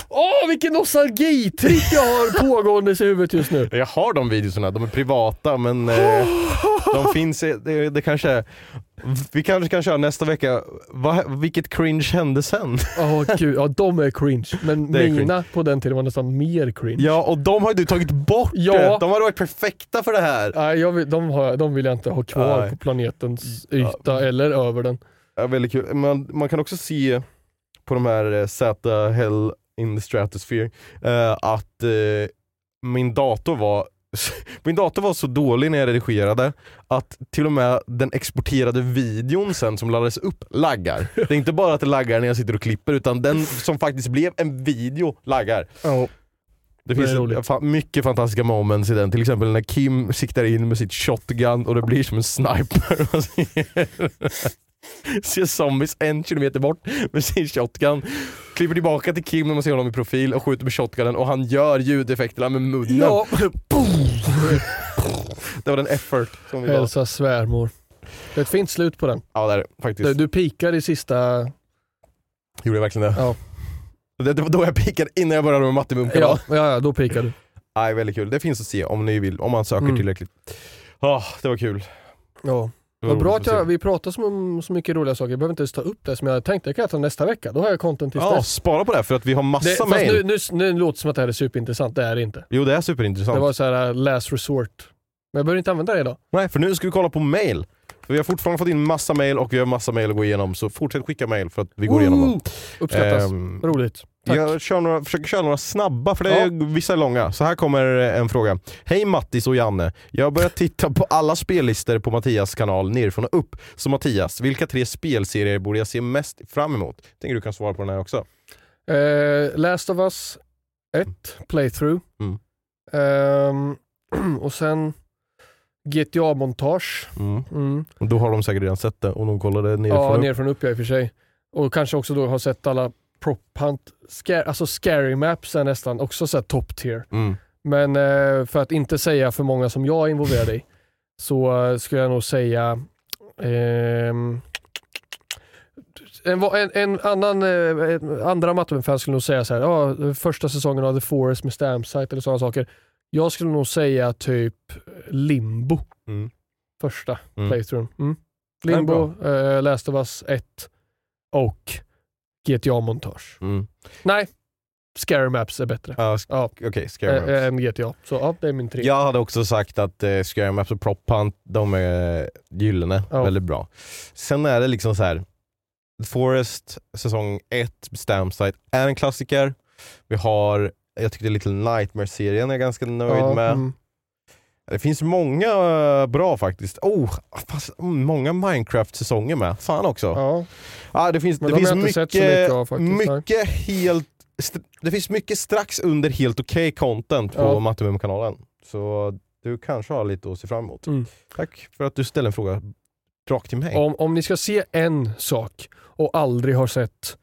Åh vilken nostalgitrick jag har pågåendes i huvudet just nu. Jag har de videorna, de är privata men eh, de finns, det, det kanske är, vi kanske kan köra nästa vecka, Va, vilket cringe hände sen? Ja gud, ja de är cringe. Men Det är mina på den tiden var nästan mer cringe. Ja och de har ju du tagit bort, Ja. de har varit perfekta för det här. Nej, jag vill, de, har, de vill jag inte ha kvar Nej. på planetens yta eller över den. Ja, väldigt kul. Man, man kan också se på de här eh, Z Hell in the Stratosphere eh, att eh, min dator var min dator var så dålig när jag redigerade att till och med den exporterade videon sen som laddades upp laggar. Det är inte bara att det laggar när jag sitter och klipper utan den som faktiskt blev en video laggar. Ja. Det Det finns fa- mycket fantastiska moments i den, till exempel när Kim siktar in med sitt shotgun och det blir som en sniper. Ser zombies en kilometer bort med sin shotgun. Klipper tillbaka till Kim när man ser honom i profil och skjuter med shotgunen och han gör ljudeffekterna med munnen. Ja, Det var den effort som vi hälsa svärmor. Det är ett fint slut på den. Ja det är det faktiskt. Du, du pikar i sista... Gjorde jag verkligen det? Ja. Det, det var då jag pikade innan jag började med mattemumkarna. Ja, ja, ja, då pikar du. Nej, väldigt kul. Det finns att se om ni vill, om man söker Mm. tillräckligt. Ja, det var kul. Ja. Det Vad bra att jag, vi pratar om så mycket roliga saker, jag behöver inte ens ta upp det som jag tänkte. Jag kan ta nästa vecka, då har jag content tills Ja, dess. spara på det för att vi har Det, massa fast mail. nu, nu, nu låter det som att det här är superintressant, det är det inte. Jo det är superintressant. Det var så här uh, last resort. Men jag behöver inte använda det idag. Nej, för nu ska vi kolla på mail. För vi har fortfarande fått in massa mail och vi har massa mail att gå igenom, så fortsätt skicka mail för att vi går igenom dem. Woo! Uppskattas. Ehm, Roligt. Jag kör några, försöker köra några snabba, för det är, vissa är långa. Så här kommer en fråga. Hej Mattis och Janne. Jag har börjat titta på alla spellistor på Mattias kanal nerifrån och upp. Så Mattias, vilka tre spelserier borde jag se mest fram emot? Tänker du kan svara på den här också. Eh, Last of Us 1, playthrough. Mm. Ehm, och sen GTA-montage. Mm. Mm. Då har de säkert redan sett det och de kollade nerifrån Ja, och upp. nerifrån och upp ja, i och för sig. Och kanske också då har sett alla prop hunt, scare, alltså scary maps är nästan också så här top tier. Mm. Men eh, för att inte säga för många som jag är involverad i så eh, skulle jag nog säga ehm, en, en, en annan, eh, en, andra Matteman-fans skulle nog säga så här, ja, första säsongen av The Forest med Stampsite eller sådana saker. Jag skulle nog säga typ Limbo. Mm. Första Mm. playthroughen. Mm. Limbo, eh, Last of Us 1 och GTA-montage. Mm. Nej, Scary Maps är bättre. Ja, Ja. Okej, Scary Ä- Maps. Än GTA. Så ja, det är min tre. Jag hade också sagt att eh, Scary Maps och Prop Hunt, de är gyllene, Ja. väldigt bra. Sen är det liksom så här. Forest säsong 1, Stamp Site, är en klassiker. Vi har, jag tyckte Little Nightmare-serien är jag ganska nöjd Ja, med. mm. Det finns många eh, bra faktiskt. Oh, fast, mm, många Minecraft-säsonger med. Fan också. Ja. Ja, det finns, Men det de finns mycket, mycket av faktiskt, mycket helt, det finns mycket strax under helt okej content på Ja. Mattemum-kanalen. Så du kanske har lite att se fram emot. Mm. Tack för att du ställde en fråga rakt till mig. Om, om ni ska se en sak och aldrig har sett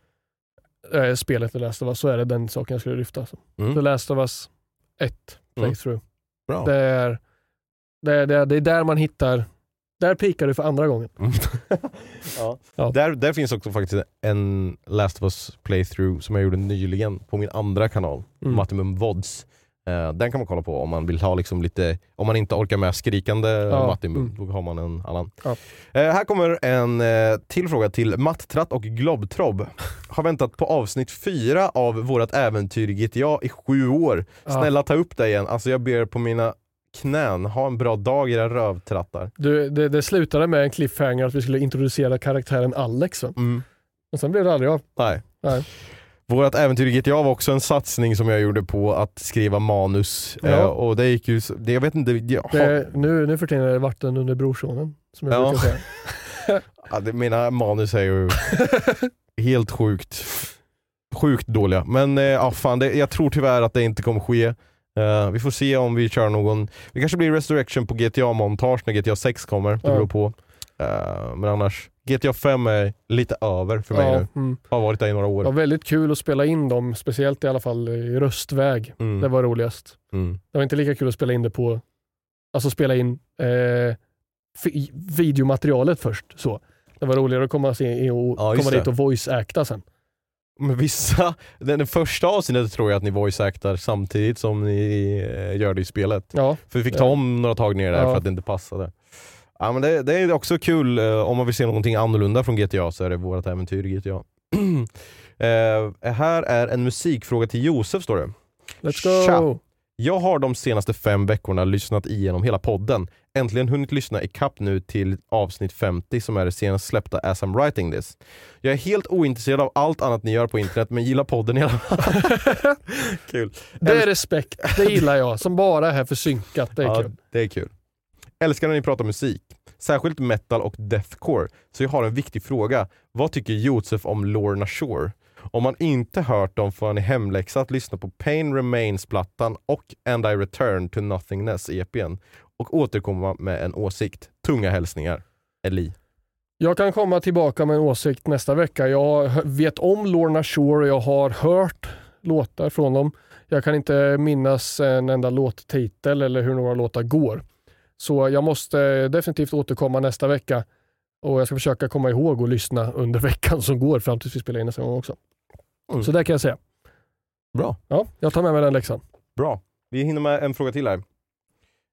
eh, spelet The Last of Us så är det den saken jag skulle lyfta. Alltså. Mm. The Last of Us 1 playthrough. Bra. Det, är, det, är, det, är, det är där man hittar, där pikar du för andra gången. Mm. ja. Ja. Där, där finns också faktiskt en Last of Us playthrough som jag gjorde nyligen på min andra kanal, Mm. Mattimum Vods. Eh, den kan man kolla på om man vill ha liksom lite, om man inte orkar med skrikande Ja, Mattimum, mm. då har man en annan. Ja. Eh, här kommer en eh, till fråga till Matttratt och Globtrobb. Har väntat på avsnitt fyra av vårt äventyr GTA i sju år. Ja. Snälla ta upp det igen, alltså jag ber på mina knän, ha en bra dag era rövtrattar. Du, det, det slutade med en cliffhanger att vi skulle introducera karaktären Alex. Mm. Och sen blev det aldrig av. Nej. Nej. Vårt äventyr i GTA var också en satsning som jag gjorde på att skriva manus. Ja. Eh, och det gick ju, det, jag vet inte, jag, Det, nu, nu för tiden är det vatten under brorsonen. Som jag Ja. brukar säga. ja, det, mina manus är ju helt sjukt, sjukt dåliga. Men eh, ja, fan, det, jag tror tyvärr att det inte kommer ske. Eh, vi får se om vi kör någon, det kanske blir resurrection på GTA-montage när GTA 6 kommer, det beror på. Eh, men annars, GTA 5 är lite över för mig Ja, nu. mm. Har varit där i några år. Det var väldigt kul att spela in dem, speciellt i alla fall i röstväg. Mm. Det var roligast. Mm. Det var inte lika kul att spela in det på, alltså spela in eh, videomaterialet först. Så. Det var roligare att komma, se, och, Ja, komma dit och voice-acta sen. Men vissa, den, den första avsnittet tror jag att ni voice-actar samtidigt som ni eh, gör det i spelet. Ja, För vi fick ta om några tagningar där Ja. för att det inte passade. Ja, men det, det är också kul, eh, om man vill se någonting annorlunda från GTA så är det vårt äventyr i GTA. eh, här är en musikfråga till Josef står det. let's go! Tja. Jag har de senaste fem veckorna lyssnat igenom hela podden. Äntligen hunnit lyssna i kapp nu till avsnitt 50 som är det senast släppta as I'm writing this. Jag är helt ointresserad av allt annat ni gör på internet men gillar podden i alla fall. Kul. Det är respekt, det gillar jag. Som bara är här för synkat. Det är ja, kul. Det är kul. Älskar när ni pratar musik. Särskilt metal och deathcore. Så jag har en viktig fråga. Vad tycker Josef om Lorna Shore? Om man inte hört dem får ni hemläxa att lyssna på Pain Remains-plattan och And I Return to Nothingness EPn och återkomma med en åsikt. Tunga hälsningar. Eli. Jag kan komma tillbaka med en åsikt nästa vecka. Jag vet om Lorna Shore och jag har hört låtar från dem. Jag kan inte minnas en enda låttitel eller hur några låtar går. Så jag måste definitivt återkomma nästa vecka och jag ska försöka komma ihåg och lyssna under veckan som går fram tills vi spelar in nästa gång också. Mm. Så det kan jag säga. Bra. Ja, jag tar med mig den läxan. Bra. Vi hinner med en fråga till här.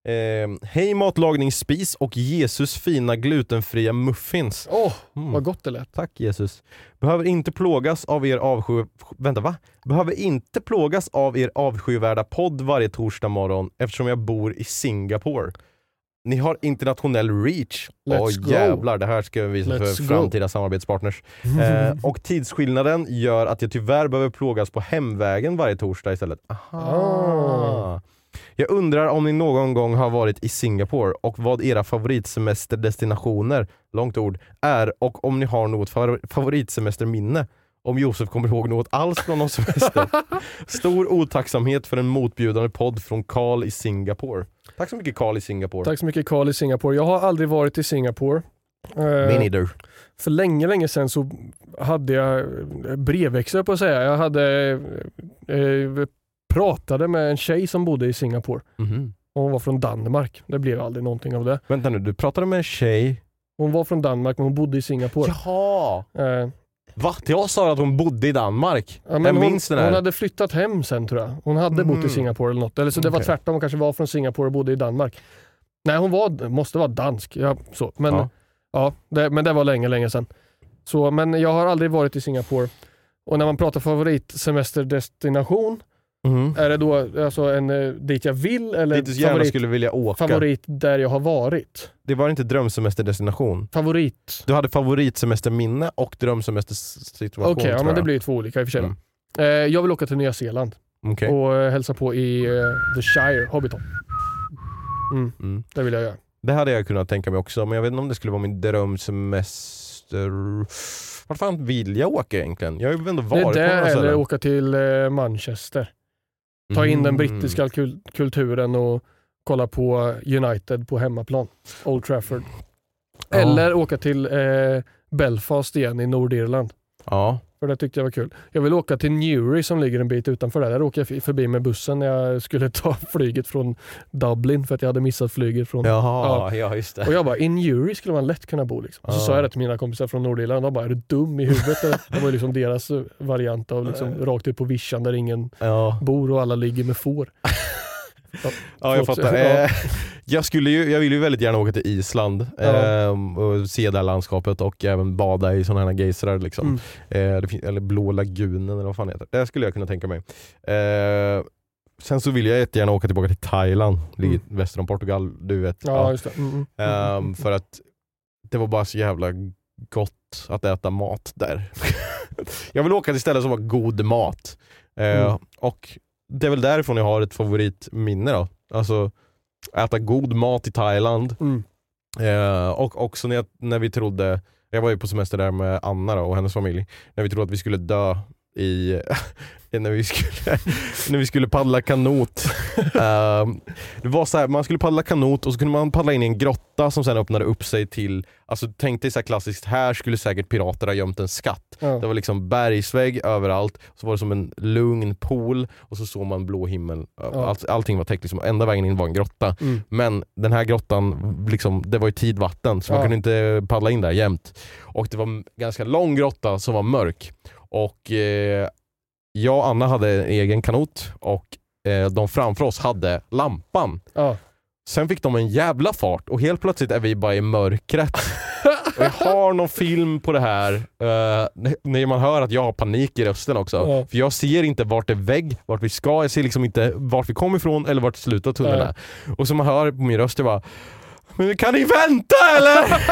Eh, Hej matlagningsspis och Jesus fina glutenfria muffins. Åh, Mm. vad gott det lät. Tack Jesus. Behöver inte plågas av er avsky... Vänta va? Behöver inte plågas av er avskyvärda podd varje torsdag morgon eftersom jag bor i Singapore. Ni har internationell reach. Åh go. jävlar, det här ska vi visa Let's för go. framtida samarbetspartners. Eh, och tidsskillnaden gör att jag tyvärr behöver plågas på hemvägen varje torsdag istället. Aha. Ah. Jag undrar om ni någon gång har varit i Singapore och vad era favoritsemesterdestinationer, långt ord, är och om ni har något favor- favoritsemesterminne. Om Josef kommer ihåg något alls från någon semester. Stor otacksamhet för en motbjudande podd från Karl i Singapore. Tack så mycket Karl i Singapore. Tack så mycket Carl i Singapore. Jag har aldrig varit i Singapore. Eh, Me neither. För länge, länge sedan så hade jag brevväxel på att säga. Jag hade eh, pratade med en tjej som bodde i Singapore. Och hon var från Danmark. Det blev aldrig någonting av det. Vänta nu, du pratade med en tjej. Hon var från Danmark men hon bodde i Singapore. Jaha! Eh, Va? Jag sa att hon bodde i Danmark. ja, men jag hon, minns den här. hon hade flyttat hem sen tror jag. Hon hade bott i Mm. Singapore eller något. Eller så det var Okej. tvärtom. Hon kanske var från Singapore och bodde i Danmark. Nej, hon var, måste vara dansk. Ja, så. Men, Ja. ja. det, men det var länge, länge sedan. Så, men jag har aldrig varit i Singapore. Och när man pratar favoritsemesterdestination, Mhm. är det då alltså en eh, dit jag vill eller Dit du gärna favorit, skulle vilja åka. favorit där jag har varit? Det var inte drömsemesterdestination. Favorit. Du hade favoritsemesterminne och drömsemestersituation Okej, ja, tror men det blir ju två olika i och för sig. Mm. Eh, jag vill åka till Nya Zeeland Okej. och eh, hälsa på i eh, The Shire, Hobbiton. Mm, Mm. det vill jag göra. Det hade jag kunnat tänka mig också, men jag vet inte om det skulle vara min drömsemester. Vart fan vill jag åka egentligen? Jag har ju ändå Det varit är på det några eller ställen. åka till eh, Manchester. Ta in den Mm. brittiska kul- kulturen och kolla på United på hemmaplan. Old Trafford. Ja. Eller åka till eh, Belfast igen i Nordirland. Ja. För det tyckte jag var kul. Jag vill åka till Newry som ligger en bit utanför där. Där åker jag förbi med bussen när jag skulle ta flyget från Dublin för att jag hade missat flyget från... Jaha, ja, just det. Och jag bara, i Newry skulle man lätt kunna bo. Liksom. Och så Ja. sa jag det till mina kompisar från Nordirland. De bara, är du dum i huvudet? det var ju liksom deras variant av liksom, rakt ut på vischan där ingen Ja. bor och alla ligger med får. Ja, jag fattar. Ja. Eh, Jag, skulle ju, jag vill ju väldigt gärna åka till Island Ja. ehm, och se det här landskapet och även bada i sådana här geysrar. Liksom. Mm. Eh, eller Blå lagunen eller vad fan det heter. Det skulle jag kunna tänka mig. Eh, sen så vill jag jättegärna åka tillbaka till Thailand, ligger väster om Portugal. Du vet. Ja, just det. Mm, mm. Ehm, för att det var bara så jävla gott att äta mat där. jag vill åka till ställen som har god mat. Eh, Mm. Och det är väl därifrån jag har ett favoritminne då. Alltså äta god mat i Thailand. Mm. Eh, och också när, jag, när vi trodde, jag var ju på semester där med Anna då, och hennes familj, när vi trodde att vi skulle dö i när vi skulle, när vi skulle paddla kanot. Ehm, det var så här, man skulle paddla kanot och så kunde man paddla in i en grotta som sen öppnade upp sig till, alltså tänk dig så här klassiskt, här skulle säkert pirater ha gömt en skatt. Ja. Det var liksom bergsvägg överallt, så var det som en lugn pool och så såg man blå himmel. Ja. Allt, allting var täckt, liksom. enda vägen in var en grotta. Mm. Men den här grottan, liksom, det var ju tidvatten så man Ja. kunde inte paddla in där jämt. Och det var en ganska lång grotta som var mörk. Och eh, jag och Anna hade en egen kanot och eh, de framför oss hade lampan. Ja. Sen fick de en jävla fart och helt plötsligt är vi bara i mörkret. och jag har någon film på det här, eh, när man hör att jag har panik i rösten också. Ja. För jag ser inte vart det är vägg, vart vi ska, jag ser liksom inte vart vi kommer ifrån eller vart slutet av tunneln är. Och så man hör på min röst, jag bara Men kan ni vänta eller?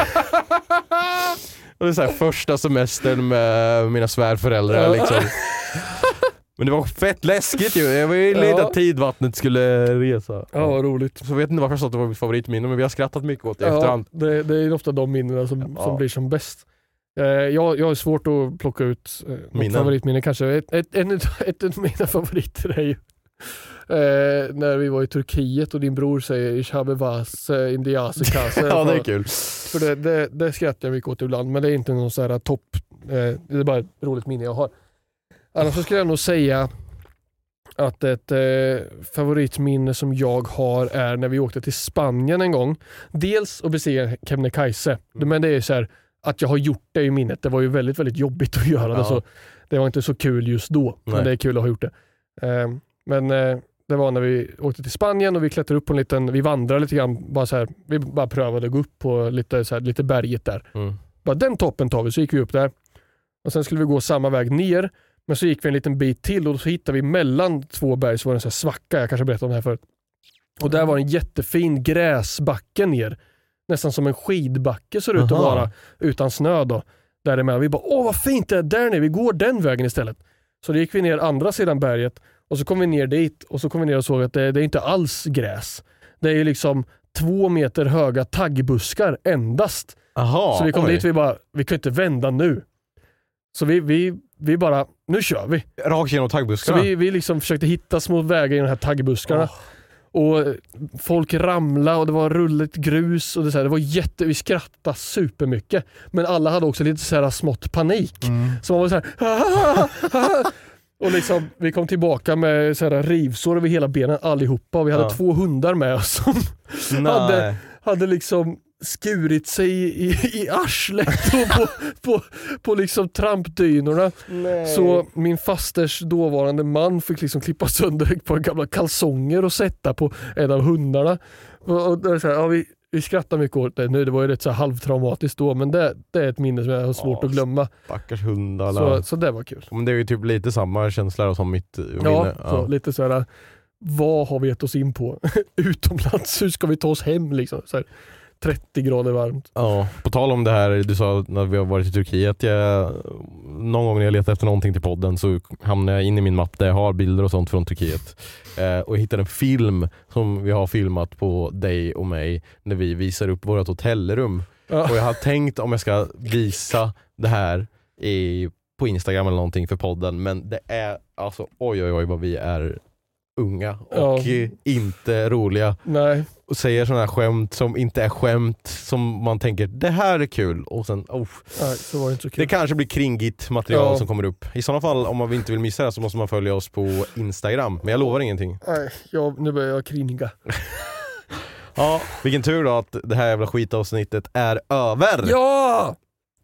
och det är så här, första semestern med mina svärföräldrar liksom. Men det var fett läskigt ju, jag var ju lite Ja. att tidvattnet skulle resa. ja, vad roligt. Så jag vet inte varför jag sa att det var mitt favoritminne men vi har skrattat mycket åt det i Ja, efterhand. det, det är ofta de minnena som, Ja. som blir som bäst. Eh, jag, jag har svårt att plocka ut eh, något Minnen. favoritminne kanske. Ett, ett, en, ett av mina favoriter är ju eh, när vi var i Turkiet och din bror säger Ich habe was eh, in die Asekase. ja det är kul. För det, det, det skrattar jag mycket åt ibland, men det är inte någon så här topp. Eh, det är bara ett roligt minne jag har. Annars så skulle jag nog säga att ett eh, favoritminne som jag har är när vi åkte till Spanien en gång. Dels att bestiga Kebnekaise, men det är så här att jag har gjort det i minnet. Det var ju väldigt, väldigt jobbigt att göra det. Ja. Så det var inte så kul just då, Nej. men det är kul att ha gjort det. Eh, men eh, det var när vi åkte till Spanien och vi klättrade upp på en liten, vi vandrade lite grann, bara så här, vi bara prövade att gå upp på lite, så här, lite berget där. Mm. Bara den toppen tar vi, så gick vi upp där. Och Sen skulle vi gå samma väg ner, men så gick vi en liten bit till och så hittade vi mellan två berg så var det en sån här svacka, jag kanske berättade om det här förut. Och där var en jättefin gräsbacke ner. Nästan som en skidbacke ser det ut att vara, utan snö då. Däremellan. Vi bara, åh vad fint det är där nere, vi går den vägen istället. Så då gick vi ner andra sidan berget och så kom vi ner dit och så kom vi ner och såg att det, det är inte alls gräs. Det är ju liksom två meter höga taggbuskar endast. Aha, så vi kom oj. dit och vi bara, vi kan inte vända nu. Så vi, vi, vi bara, nu kör vi. Rakt genom Så taggbuskarna? vi, vi liksom försökte hitta små vägar i de här taggbuskarna. Och eh, folk ramlade och det var rulligt grus och det, så här, det var jätte, vi skrattade supermycket. Men alla hade också lite så här smått panik. Mm. Så man var så här, "Ah, ah." Och liksom, vi kom tillbaka med så här rivsår över hela benen allihopa och vi hade Ja. två hundar med oss som Nej. hade, hade liksom skurit sig i, i, i arslet och på, på, på liksom trampdynorna. Så min fasters dåvarande man fick liksom klippa sönder ett par gamla kalsonger och sätta på en av hundarna. Och, och är så här, ja, vi, vi skrattar mycket åt det nu, det var ju rätt så halvtraumatiskt då, men det, det är ett minne som jag har svårt Ja, att glömma. Stackars hundarna. Så, så det var kul. Men det är ju typ lite samma känsla som mitt minne. Ja, så, lite så här. vad har vi gett oss in på? Utomlands, hur ska vi ta oss hem liksom? Så här, 30 grader varmt. Ja, på tal om det här du sa när vi har varit i Turkiet. Jag, någon gång när jag letar efter någonting till podden så hamnar jag in i min mapp där jag har bilder och sånt från Turkiet. Eh, och jag hittade en film som vi har filmat på dig och mig när vi visar upp vårt hotellrum. Ja. Och jag har tänkt om jag ska visa det här i, på Instagram eller någonting för podden men det är alltså oj oj oj vad vi är unga och Ja. eh, inte roliga Nej, och säger sådana här skämt som inte är skämt som man tänker det här är kul och sen oh, nej, så var det inte så kul. det kanske blir kringigt material Ja. som kommer upp. I sådana fall om man inte vill missa det så måste man följa oss på Instagram. Men jag lovar ingenting. Nej, jag, nu börjar jag kringa. Ja, vilken tur då att det här jävla skitavsnittet är över. Ja!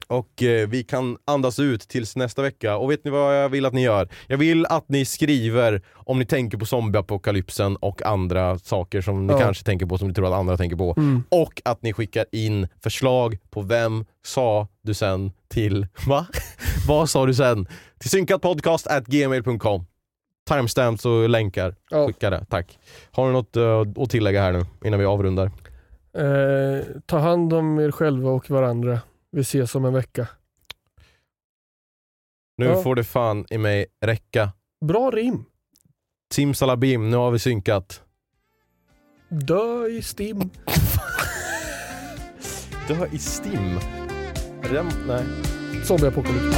Och eh, vi kan andas ut tills nästa vecka. Och vet ni vad jag vill att ni gör? Jag vill att ni skriver om ni tänker på zombieapokalypsen och andra saker som ni Ja. kanske tänker på som ni tror att andra tänker på. Mm. Och att ni skickar in förslag på vem sa du sen till, va? vad sa du sen? Till synkatpodcast.gmail.com Timestamps och länkar. Ja. Skicka det, tack. Har du något eh, att tillägga här nu innan vi avrundar? Eh, ta hand om er själva och varandra. Vi ses om en vecka. Nu Ja. får det fan i mig räcka. Bra rim. Simsalabim, nu har vi synkat. Dö i stim. Dö i stim? Rem, nej. Zombieapokalyps.